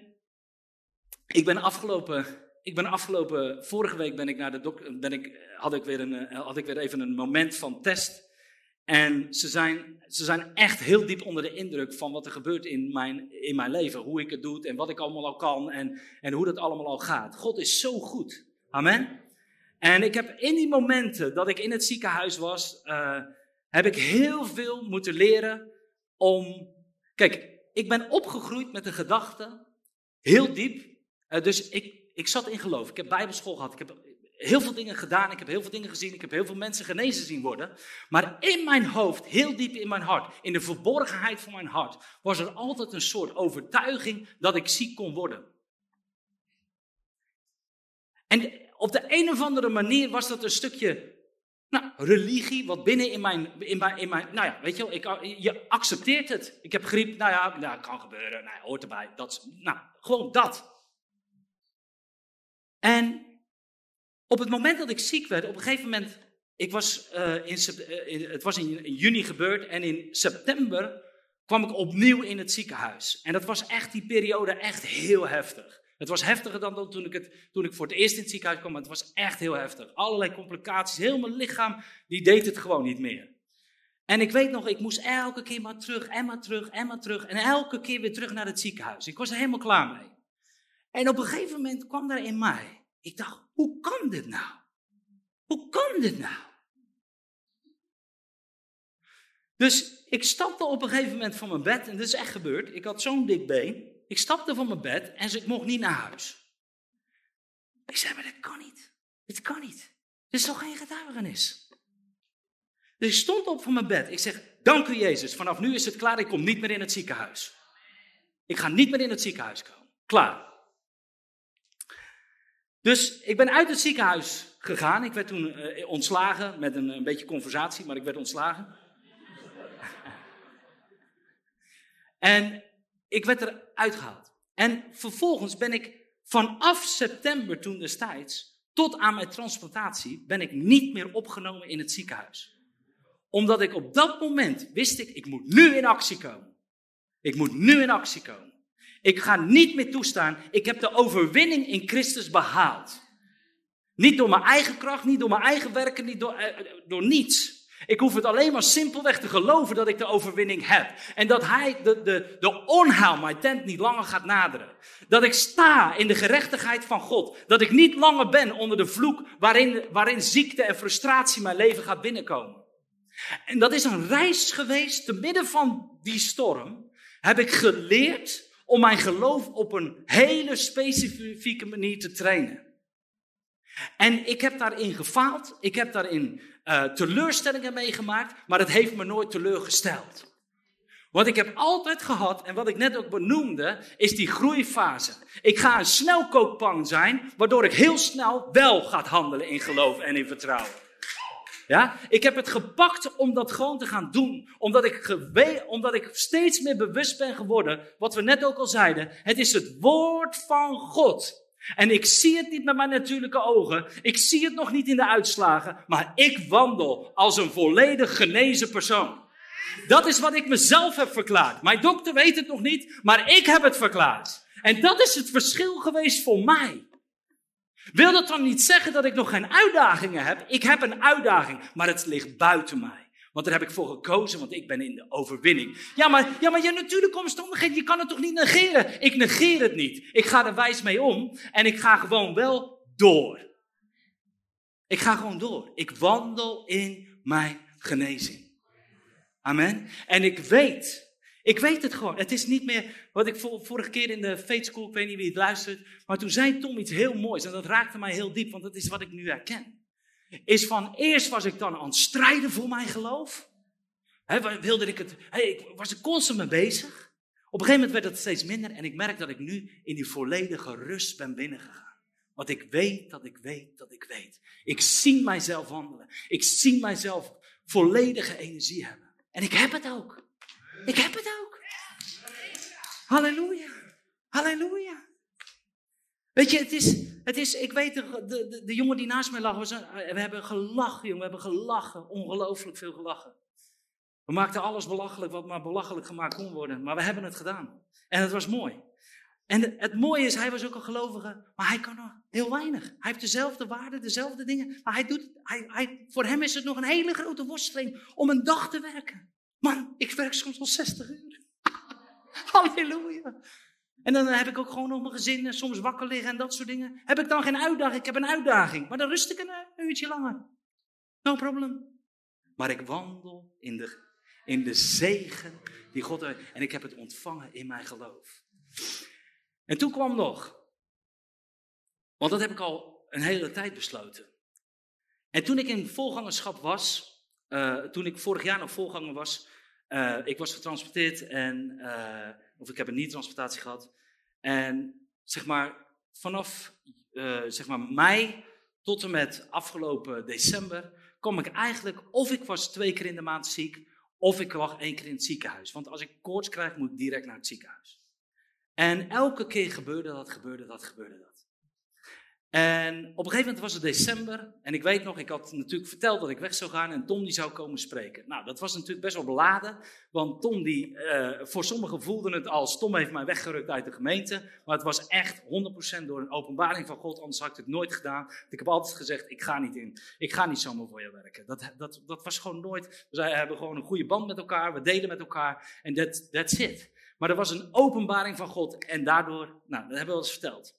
ik ben afgelopen, ik ben afgelopen vorige week ben ik naar de ben ik, had, ik weer een, eh, had ik weer even een moment van test. En ze zijn, ze zijn echt heel diep onder de indruk van wat er gebeurt in mijn, in mijn leven. Hoe ik het doe en wat ik allemaal al kan en, en hoe dat allemaal al gaat. God is zo goed. Amen. En ik heb in die momenten dat ik in het ziekenhuis was, uh, heb ik heel veel moeten leren om. Kijk, ik ben opgegroeid met de gedachte, heel diep. Uh, dus ik, ik zat in geloof. Ik heb bijbelschool gehad. Ik heb heel veel dingen gedaan. Ik heb heel veel dingen gezien. Ik heb heel veel mensen genezen zien worden. Maar in mijn hoofd, heel diep in mijn hart, in de verborgenheid van mijn hart, was er altijd een soort overtuiging dat ik ziek kon worden. En op de een of andere manier was dat een stukje nou, religie, wat binnen in mijn, in mijn, in mijn nou ja, weet je wel, ik, je accepteert het. Ik heb griep, nou ja, nou, kan gebeuren, nou hoort erbij. Dat, nou, gewoon dat. En op het moment dat ik ziek werd, op een gegeven moment, ik was, uh, in, uh, het was in, in juni gebeurd en in september kwam ik opnieuw in het ziekenhuis. En dat was echt die periode echt heel heftig. Het was heftiger dan toen ik, het, toen ik voor het eerst in het ziekenhuis kwam, het was echt heel heftig. Allerlei complicaties, heel mijn lichaam, die deed het gewoon niet meer. En ik weet nog, ik moest elke keer maar terug en maar terug en maar terug. En elke keer weer terug naar het ziekenhuis. Ik was er helemaal klaar mee. En op een gegeven moment kwam daar in mij. Ik dacht, hoe kan dit nou? Hoe kan dit nou? Dus ik stapte op een gegeven moment van mijn bed, en dit is echt gebeurd. Ik had zo'n dik been. Ik stapte van mijn bed en ik mocht niet naar huis. Ik zei, maar dat kan niet. Dit kan niet. Dit is toch geen getuigenis? Dus ik stond op van mijn bed. Ik zeg, dank u Jezus, vanaf nu is het klaar, ik kom niet meer in het ziekenhuis. Ik ga niet meer in het ziekenhuis komen. Klaar. Dus ik ben uit het ziekenhuis gegaan. Ik werd toen uh, ontslagen met een, een beetje conversatie, maar ik werd ontslagen. [LAUGHS] en ik werd eruit gehaald. En vervolgens ben ik vanaf september toen destijds tot aan mijn transplantatie ben ik niet meer opgenomen in het ziekenhuis. Omdat ik op dat moment wist ik, ik moet nu in actie komen. Ik moet nu in actie komen. Ik ga niet meer toestaan. Ik heb de overwinning in Christus behaald. Niet door mijn eigen kracht, niet door mijn eigen werken, niet door, eh, door niets. Ik hoef het alleen maar simpelweg te geloven dat ik de overwinning heb. En dat hij, de, de, de onheil, mijn tent niet langer gaat naderen. Dat ik sta in de gerechtigheid van God. Dat ik niet langer ben onder de vloek waarin, waarin ziekte en frustratie mijn leven gaat binnenkomen. En dat is een reis geweest, te midden van die storm, heb ik geleerd om mijn geloof op een hele specifieke manier te trainen. En ik heb daarin gefaald, ik heb daarin uh, teleurstellingen meegemaakt, maar het heeft me nooit teleurgesteld. Wat ik heb altijd gehad, en wat ik net ook benoemde, is die groeifase. Ik ga een snelkookpan zijn, waardoor ik heel snel wel ga handelen in geloof en in vertrouwen. Ja? Ik heb het gepakt om dat gewoon te gaan doen. Omdat ik, omdat ik steeds meer bewust ben geworden, wat we net ook al zeiden. Het is het woord van God. En ik zie het niet met mijn natuurlijke ogen. Ik zie het nog niet in de uitslagen. Maar ik wandel als een volledig genezen persoon. Dat is wat ik mezelf heb verklaard. Mijn dokter weet het nog niet, maar ik heb het verklaard. En dat is het verschil geweest voor mij. Wil dat dan niet zeggen dat ik nog geen uitdagingen heb? Ik heb een uitdaging, maar het ligt buiten mij. Want daar heb ik voor gekozen, want ik ben in de overwinning. Ja, maar, ja, maar je natuurlijke omstandigheden, je kan het toch niet negeren? Ik negeer het niet. Ik ga er wijs mee om en ik ga gewoon wel door. Ik ga gewoon door. Ik wandel in mijn genezing. Amen. En ik weet ik weet het gewoon. Het is niet meer wat ik vorige keer in de Faith School, ik weet niet wie het luistert, maar toen zei Tom iets heel moois en dat raakte mij heel diep, want dat is wat ik nu herken. Is van eerst was ik dan aan het strijden voor mijn geloof. He, wilde ik het, hey, ik was er constant mee bezig. Op een gegeven moment werd het steeds minder en ik merk dat ik nu in die volledige rust ben binnengegaan. Want ik weet dat ik weet dat ik weet. Ik zie mijzelf wandelen. Ik zie mijzelf volledige energie hebben. En ik heb het ook. Ik heb het ook. Halleluja. Halleluja. Weet je, het is, het is ik weet, de, de, de jongen die naast mij lag, we hebben gelachen, jongen, we hebben gelachen, ongelooflijk veel gelachen. We maakten alles belachelijk wat maar belachelijk gemaakt kon worden, maar we hebben het gedaan. En het was mooi. En het mooie is, hij was ook een gelovige, maar hij kan nog heel weinig. Hij heeft dezelfde waarden, dezelfde dingen, maar hij doet, hij, hij, voor hem is het nog een hele grote worsteling om een dag te werken. Man, ik werk soms al 60 uur. [LAUGHS] Halleluja. En dan heb ik ook gewoon nog mijn gezin en soms wakker liggen en dat soort dingen. Heb ik dan geen uitdaging? Ik heb een uitdaging. Maar dan rust ik een, een uurtje langer. No problem. Maar ik wandel in de, in de zegen die God heeft. En ik heb het ontvangen in mijn geloof. En toen kwam nog. Want dat heb ik al een hele tijd besloten. En toen ik in volgangerschap was, uh, toen ik vorig jaar nog volganger was, uh, ik was getransporteerd en, uh, of ik heb een niet-transportatie gehad. En zeg maar, vanaf eh, zeg maar mei tot en met afgelopen december, kwam ik eigenlijk, of ik was twee keer in de maand ziek, of ik lag één keer in het ziekenhuis. Want als ik koorts krijg, moet ik direct naar het ziekenhuis. En elke keer gebeurde dat, gebeurde dat, gebeurde dat. En op een gegeven moment was het december. En ik weet nog, ik had natuurlijk verteld dat ik weg zou gaan en Tom die zou komen spreken. Nou, dat was natuurlijk best wel beladen. Want Tom die, uh, voor sommigen voelden het als, Tom heeft mij weggerukt uit de gemeente. Maar het was echt 100% door een openbaring van God, anders had ik het nooit gedaan. Ik heb altijd gezegd, ik ga niet in. Ik ga niet zomaar voor je werken. Dat, dat, dat was gewoon nooit, we hebben gewoon een goede band met elkaar, we delen met elkaar. En that, that's it. Maar er was een openbaring van God en daardoor, nou, dat hebben we al eens verteld.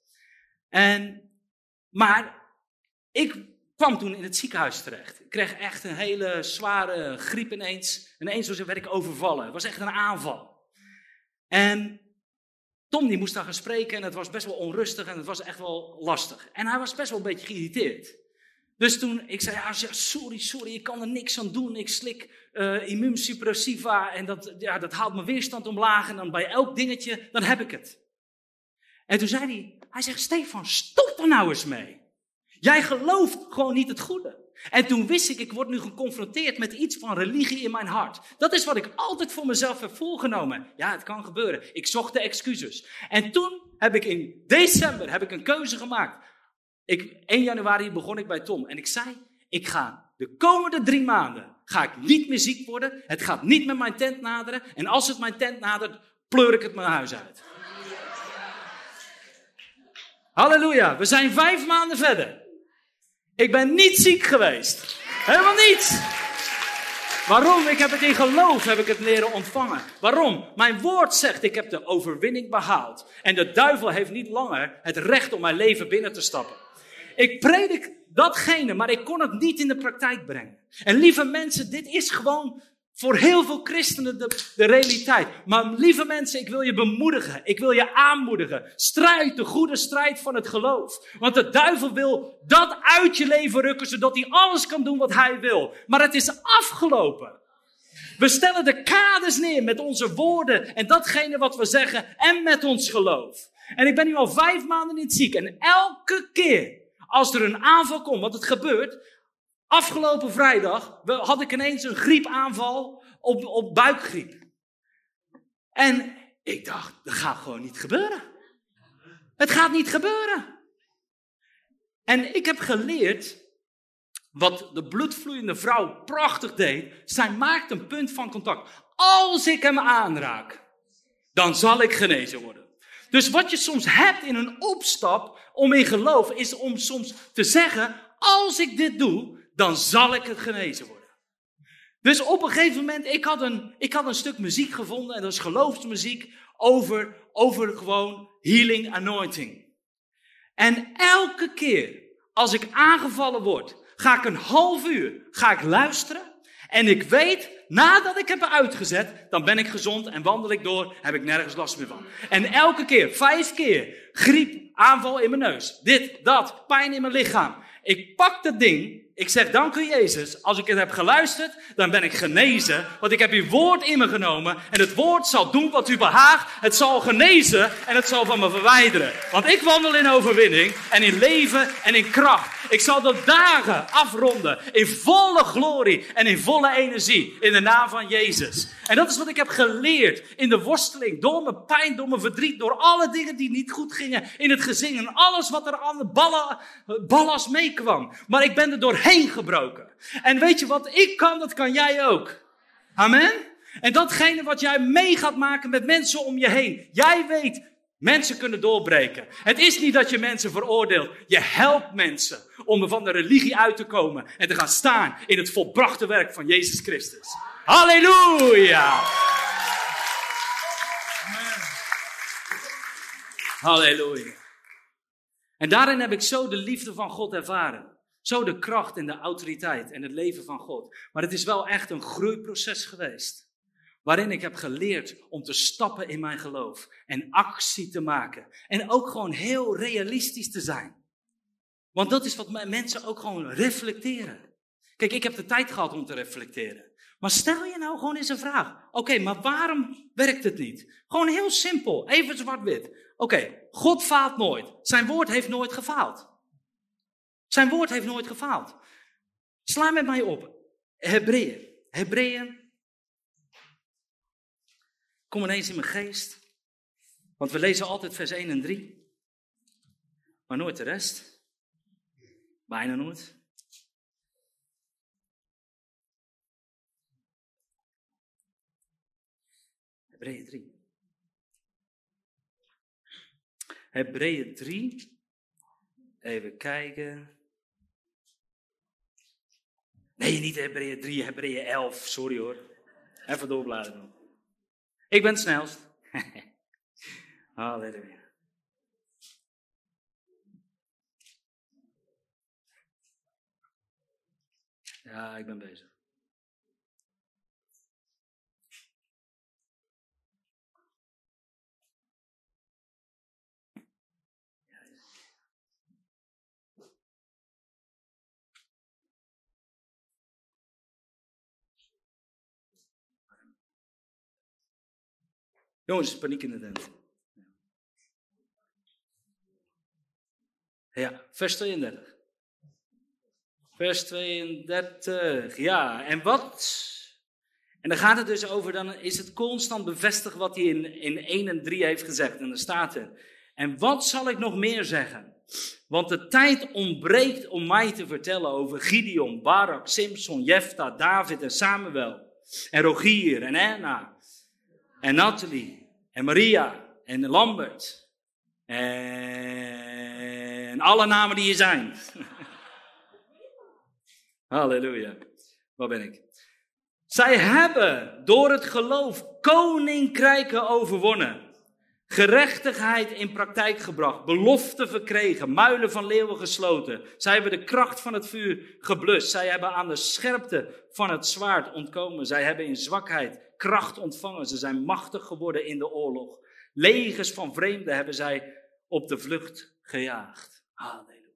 En maar ik kwam toen in het ziekenhuis terecht. Ik kreeg echt een hele zware griep ineens. En ineens werd ik overvallen. Het was echt een aanval. En Tom die moest daar gaan spreken en het was best wel onrustig en het was echt wel lastig. En hij was best wel een beetje geïrriteerd. Dus toen ik zei, ja, sorry, sorry, ik kan er niks aan doen. Ik slik uh, immuunsuppressiva en dat, ja, dat haalt mijn weerstand omlaag. En dan bij elk dingetje, dan heb ik het. En toen zei hij, hij zegt, Stefan, stop er nou eens mee. Jij gelooft gewoon niet het goede. En toen wist ik, ik word nu geconfronteerd met iets van religie in mijn hart. Dat is wat ik altijd voor mezelf heb voorgenomen. Ja, het kan gebeuren. Ik zocht de excuses. En toen heb ik in december heb ik een keuze gemaakt. Ik, 1 januari begon ik bij Tom en ik zei, ik ga de komende drie maanden ga ik niet meer ziek worden. Het gaat niet met mijn tent naderen. En als het mijn tent nadert, pleur ik het mijn huis uit. Halleluja, we zijn vijf maanden verder. Ik ben niet ziek geweest. Helemaal niet. Waarom? Ik heb het in geloof, heb ik het leren ontvangen. Waarom? Mijn woord zegt, ik heb de overwinning behaald. En de duivel heeft niet langer het recht om mijn leven binnen te stappen. Ik predik datgene, maar ik kon het niet in de praktijk brengen. En lieve mensen, dit is gewoon voor heel veel christenen de, de, realiteit. Maar lieve mensen, ik wil je bemoedigen. Ik wil je aanmoedigen. Strijd de goede strijd van het geloof. Want de duivel wil dat uit je leven rukken, zodat hij alles kan doen wat hij wil. Maar het is afgelopen. We stellen de kaders neer met onze woorden en datgene wat we zeggen en met ons geloof. En ik ben nu al vijf maanden in het ziek en elke keer als er een aanval komt, want het gebeurt, Afgelopen vrijdag had ik ineens een griepaanval op, op buikgriep. En ik dacht, dat gaat gewoon niet gebeuren. Het gaat niet gebeuren. En ik heb geleerd wat de bloedvloeiende vrouw prachtig deed. Zij maakt een punt van contact. Als ik hem aanraak, dan zal ik genezen worden. Dus wat je soms hebt in een opstap om in geloof, is om soms te zeggen: als ik dit doe, dan zal ik het genezen worden. Dus op een gegeven moment, ik had een, ik had een stuk muziek gevonden, en dat is geloofsmuziek, over, over gewoon healing anointing. En elke keer als ik aangevallen word, ga ik een half uur ga ik luisteren. En ik weet, nadat ik heb uitgezet, dan ben ik gezond en wandel ik door, heb ik nergens last meer van. En elke keer, vijf keer, griep, aanval in mijn neus, dit, dat, pijn in mijn lichaam. Ik pak dat ding ik zeg dank u Jezus. Als ik het heb geluisterd, dan ben ik genezen. Want ik heb uw woord in me genomen. En het woord zal doen wat u behaagt. Het zal genezen en het zal van me verwijderen. Want ik wandel in overwinning en in leven en in kracht. Ik zal de dagen afronden in volle glorie en in volle energie. In de naam van Jezus. En dat is wat ik heb geleerd in de worsteling. Door mijn pijn, door mijn verdriet, door alle dingen die niet goed gingen in het gezin. En alles wat er aan de ballen, ballast meekwam. Maar ik ben er doorheen gebroken. En weet je wat ik kan, dat kan jij ook. Amen? En datgene wat jij mee gaat maken met mensen om je heen. Jij weet, mensen kunnen doorbreken. Het is niet dat je mensen veroordeelt. Je helpt mensen om er van de religie uit te komen. En te gaan staan in het volbrachte werk van Jezus Christus. Halleluja! Halleluja. En daarin heb ik zo de liefde van God ervaren. Zo de kracht en de autoriteit en het leven van God. Maar het is wel echt een groeiproces geweest. Waarin ik heb geleerd om te stappen in mijn geloof. En actie te maken. En ook gewoon heel realistisch te zijn. Want dat is wat mensen ook gewoon reflecteren. Kijk, ik heb de tijd gehad om te reflecteren. Maar stel je nou gewoon eens een vraag. Oké, maar waarom werkt het niet? Gewoon heel simpel, even zwart-wit. Oké, God faalt nooit. Zijn woord heeft nooit gefaald. Zijn woord heeft nooit gefaald. Sla met mij op. Hebreeën. Hebreeën. Kom ineens in mijn geest. Want we lezen altijd vers 1 en 3. Maar nooit de rest. Bijna nooit. Hebreeën 3. Hebreeën 3. Even kijken. Nee, niet Hebreeën 3, Hebreeën 11. Sorry hoor. Even doorbladeren. Ik ben het snelst. [LAUGHS] Halleluja. Ja, ik ben bezig. Jongens, paniek in de tent. Ja, vers 32. Vers 32, ja. En wat? En dan gaat het dus over, dan is het constant bevestigd wat hij in, in 1 en 3 heeft gezegd. En dan staat er, en wat zal ik nog meer zeggen? Want de tijd ontbreekt om mij te vertellen over Gideon, Barak, Simpson, Jefta, David en Samuel. En Rogier en Anna en Nathalie en Maria en Lambert en alle namen die er zijn. [LAUGHS] Halleluja. Waar ben ik? Zij hebben door het geloof koninkrijken overwonnen. Gerechtigheid in praktijk gebracht, beloften verkregen, muilen van leeuwen gesloten. Zij hebben de kracht van het vuur geblust. Zij hebben aan de scherpte van het zwaard ontkomen. Zij hebben in zwakheid kracht ontvangen. Ze zijn machtig geworden in de oorlog. Legers van vreemden hebben zij op de vlucht gejaagd. Halleluja.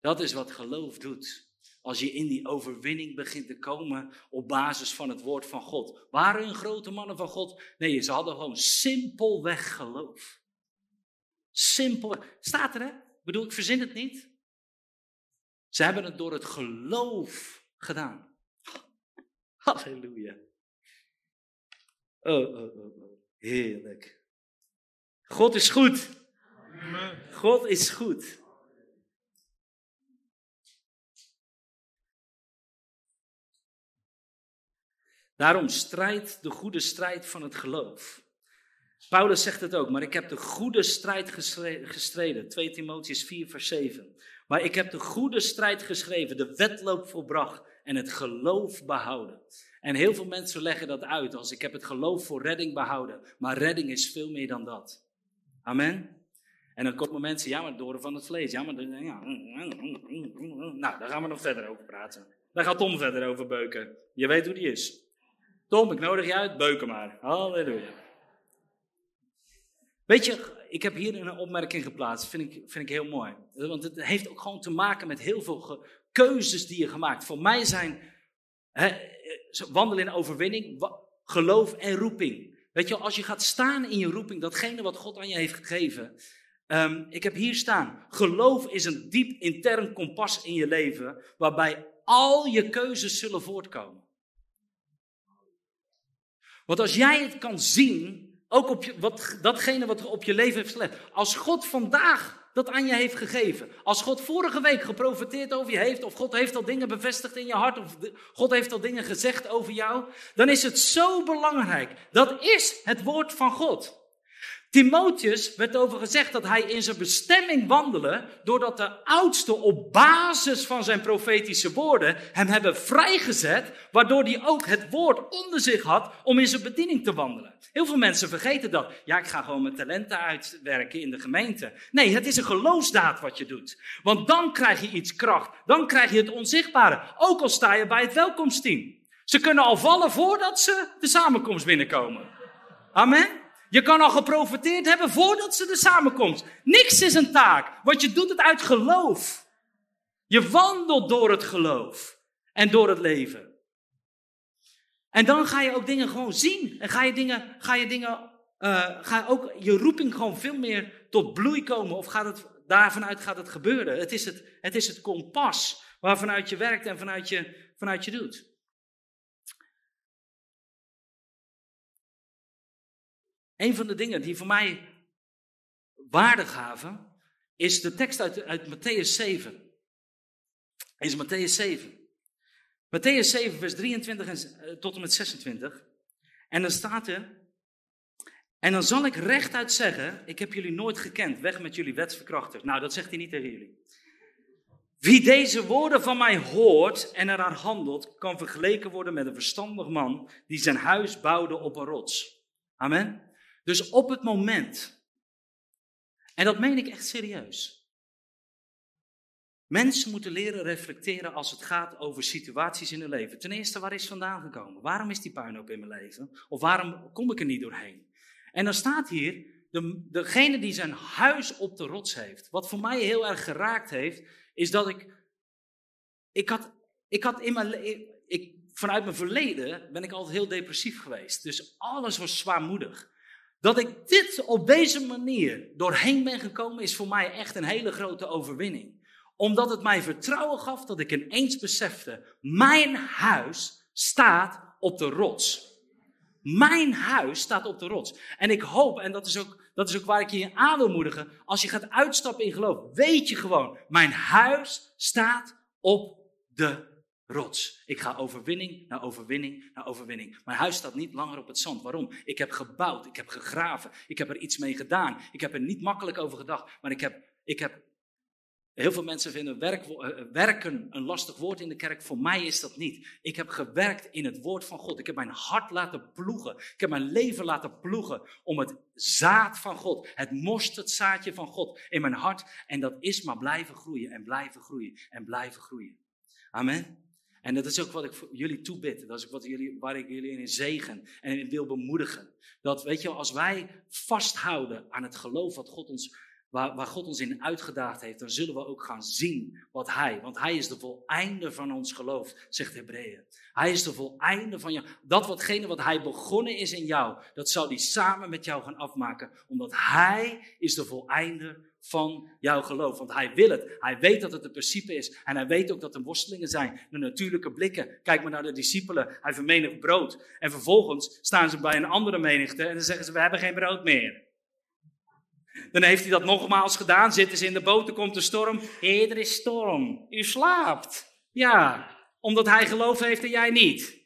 Dat is wat geloof doet. Als je in die overwinning begint te komen op basis van het woord van God. Waren hun grote mannen van God? Nee, ze hadden gewoon simpelweg geloof. Simpel. Staat er, hè? Ik bedoel, ik verzin het niet. Ze hebben het door het geloof gedaan. Halleluja. Oh, oh, oh, oh. Heerlijk. God is goed. God is goed. Daarom strijdt de goede strijd van het geloof. Paulus zegt het ook, maar ik heb de goede strijd gestreden. 2 Timotheus 4, vers 7. Maar ik heb de goede strijd geschreven, de wedloop volbracht en het geloof behouden. En heel veel mensen leggen dat uit als ik heb het geloof voor redding behouden. Maar redding is veel meer dan dat. Amen. En dan komen mensen, ja, maar door van het vlees. Ja, maar ja, nou, daar gaan we nog verder over praten. Daar gaat Tom verder over beuken. Je weet hoe die is. Tom, ik nodig je uit, beuken maar. Halleluja. Weet je, ik heb hier een opmerking geplaatst, vind ik, vind ik heel mooi. Want het heeft ook gewoon te maken met heel veel keuzes die je gemaakt. Voor mij zijn hè, wandelen in overwinning, geloof en roeping. Weet je, als je gaat staan in je roeping, datgene wat God aan je heeft gegeven. Um, ik heb hier staan, geloof is een diep intern kompas in je leven, waarbij al je keuzes zullen voortkomen. Want als jij het kan zien, ook op je, wat, datgene wat op je leven heeft gelegd. Als God vandaag dat aan je heeft gegeven. Als God vorige week geprofiteerd over je heeft, of God heeft al dingen bevestigd in je hart, of God heeft al dingen gezegd over jou, dan is het zo belangrijk. Dat is het woord van God. Timotheus werd over gezegd dat hij in zijn bestemming wandelde, doordat de oudsten op basis van zijn profetische woorden hem hebben vrijgezet, waardoor hij ook het woord onder zich had om in zijn bediening te wandelen. Heel veel mensen vergeten dat. Ja, ik ga gewoon mijn talenten uitwerken in de gemeente. Nee, het is een geloofsdaad wat je doet. Want dan krijg je iets kracht, dan krijg je het onzichtbare, ook al sta je bij het welkomsteam. Ze kunnen al vallen voordat ze de samenkomst binnenkomen. Amen. Je kan al geprofiteerd hebben voordat ze er samenkomt. Niks is een taak, want je doet het uit geloof. Je wandelt door het geloof en door het leven. En dan ga je ook dingen gewoon zien. En ga je dingen, ga je dingen uh, ga ook je roeping gewoon veel meer tot bloei komen? Of gaat het, daarvanuit gaat het gebeuren? Het is het, het, is het kompas waarvanuit je werkt en vanuit je, vanuit je doet. Een van de dingen die voor mij waarde gaven, is de tekst uit, uit Matthäus 7. Is Matthäus 7. Matthäus 7, vers 23 en, eh, tot en met 26. En dan staat er. En dan zal ik rechtuit zeggen: Ik heb jullie nooit gekend, weg met jullie wetsverkrachters. Nou, dat zegt hij niet tegen jullie. Wie deze woorden van mij hoort en eraan handelt, kan vergeleken worden met een verstandig man die zijn huis bouwde op een rots. Amen. Dus op het moment, en dat meen ik echt serieus. Mensen moeten leren reflecteren als het gaat over situaties in hun leven. Ten eerste, waar is vandaan gekomen? Waarom is die puinhoop in mijn leven? Of waarom kom ik er niet doorheen? En dan staat hier, de, degene die zijn huis op de rots heeft. Wat voor mij heel erg geraakt heeft, is dat ik. Ik had, ik had in mijn. Ik, vanuit mijn verleden ben ik altijd heel depressief geweest. Dus alles was zwaarmoedig. Dat ik dit op deze manier doorheen ben gekomen, is voor mij echt een hele grote overwinning omdat het mij vertrouwen gaf dat ik ineens besefte, mijn huis staat op de rots. Mijn huis staat op de rots. En ik hoop, en dat is ook, dat is ook waar ik je aan wil moedigen, als je gaat uitstappen in geloof, weet je gewoon, mijn huis staat op de rots. Ik ga overwinning naar overwinning naar overwinning. Mijn huis staat niet langer op het zand. Waarom? Ik heb gebouwd, ik heb gegraven, ik heb er iets mee gedaan. Ik heb er niet makkelijk over gedacht, maar ik heb, ik heb Heel veel mensen vinden eh, werken een lastig woord in de kerk. Voor mij is dat niet. Ik heb gewerkt in het woord van God. Ik heb mijn hart laten ploegen. Ik heb mijn leven laten ploegen om het zaad van God, het mosterdzaadje van God in mijn hart. En dat is maar blijven groeien en blijven groeien en blijven groeien. Amen. En dat is ook wat ik voor jullie toebid. Dat is wat jullie, waar ik jullie in zegen en in wil bemoedigen. Dat, weet je, als wij vasthouden aan het geloof wat God ons waar, waar God ons in uitgedaagd heeft, dan zullen we ook gaan zien wat Hij, want Hij is de voleinde van ons geloof, zegt Hebreeën. Hij is de voleinde van jou. Dat watgene wat Hij begonnen is in jou, dat zal Hij samen met jou gaan afmaken, omdat Hij is de voleinde van jouw geloof. Want Hij wil het. Hij weet dat het een principe is. En Hij weet ook dat er worstelingen zijn. De natuurlijke blikken. Kijk maar naar de discipelen. Hij vermenigt brood. En vervolgens staan ze bij een andere menigte en dan zeggen ze: We hebben geen brood meer. Dan heeft hij dat nogmaals gedaan. Zitten ze in de boot, er komt de storm. Hé, er is storm. U slaapt. Ja, omdat hij geloof heeft en jij niet.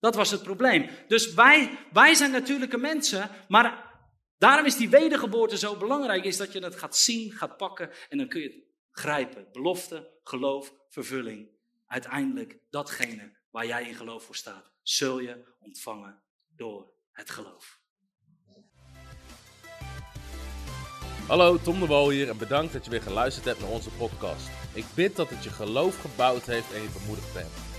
Dat was het probleem. Dus wij, wij zijn natuurlijke mensen, maar daarom is die wedergeboorte zo belangrijk, is dat je het gaat zien, gaat pakken en dan kun je het grijpen. Belofte, geloof, vervulling. Uiteindelijk datgene waar jij in geloof voor staat, zul je ontvangen door het geloof. Hallo, Tom de Wol hier en bedankt dat je weer geluisterd hebt naar onze podcast. Ik bid dat het je geloof gebouwd heeft en je bemoedigd bent.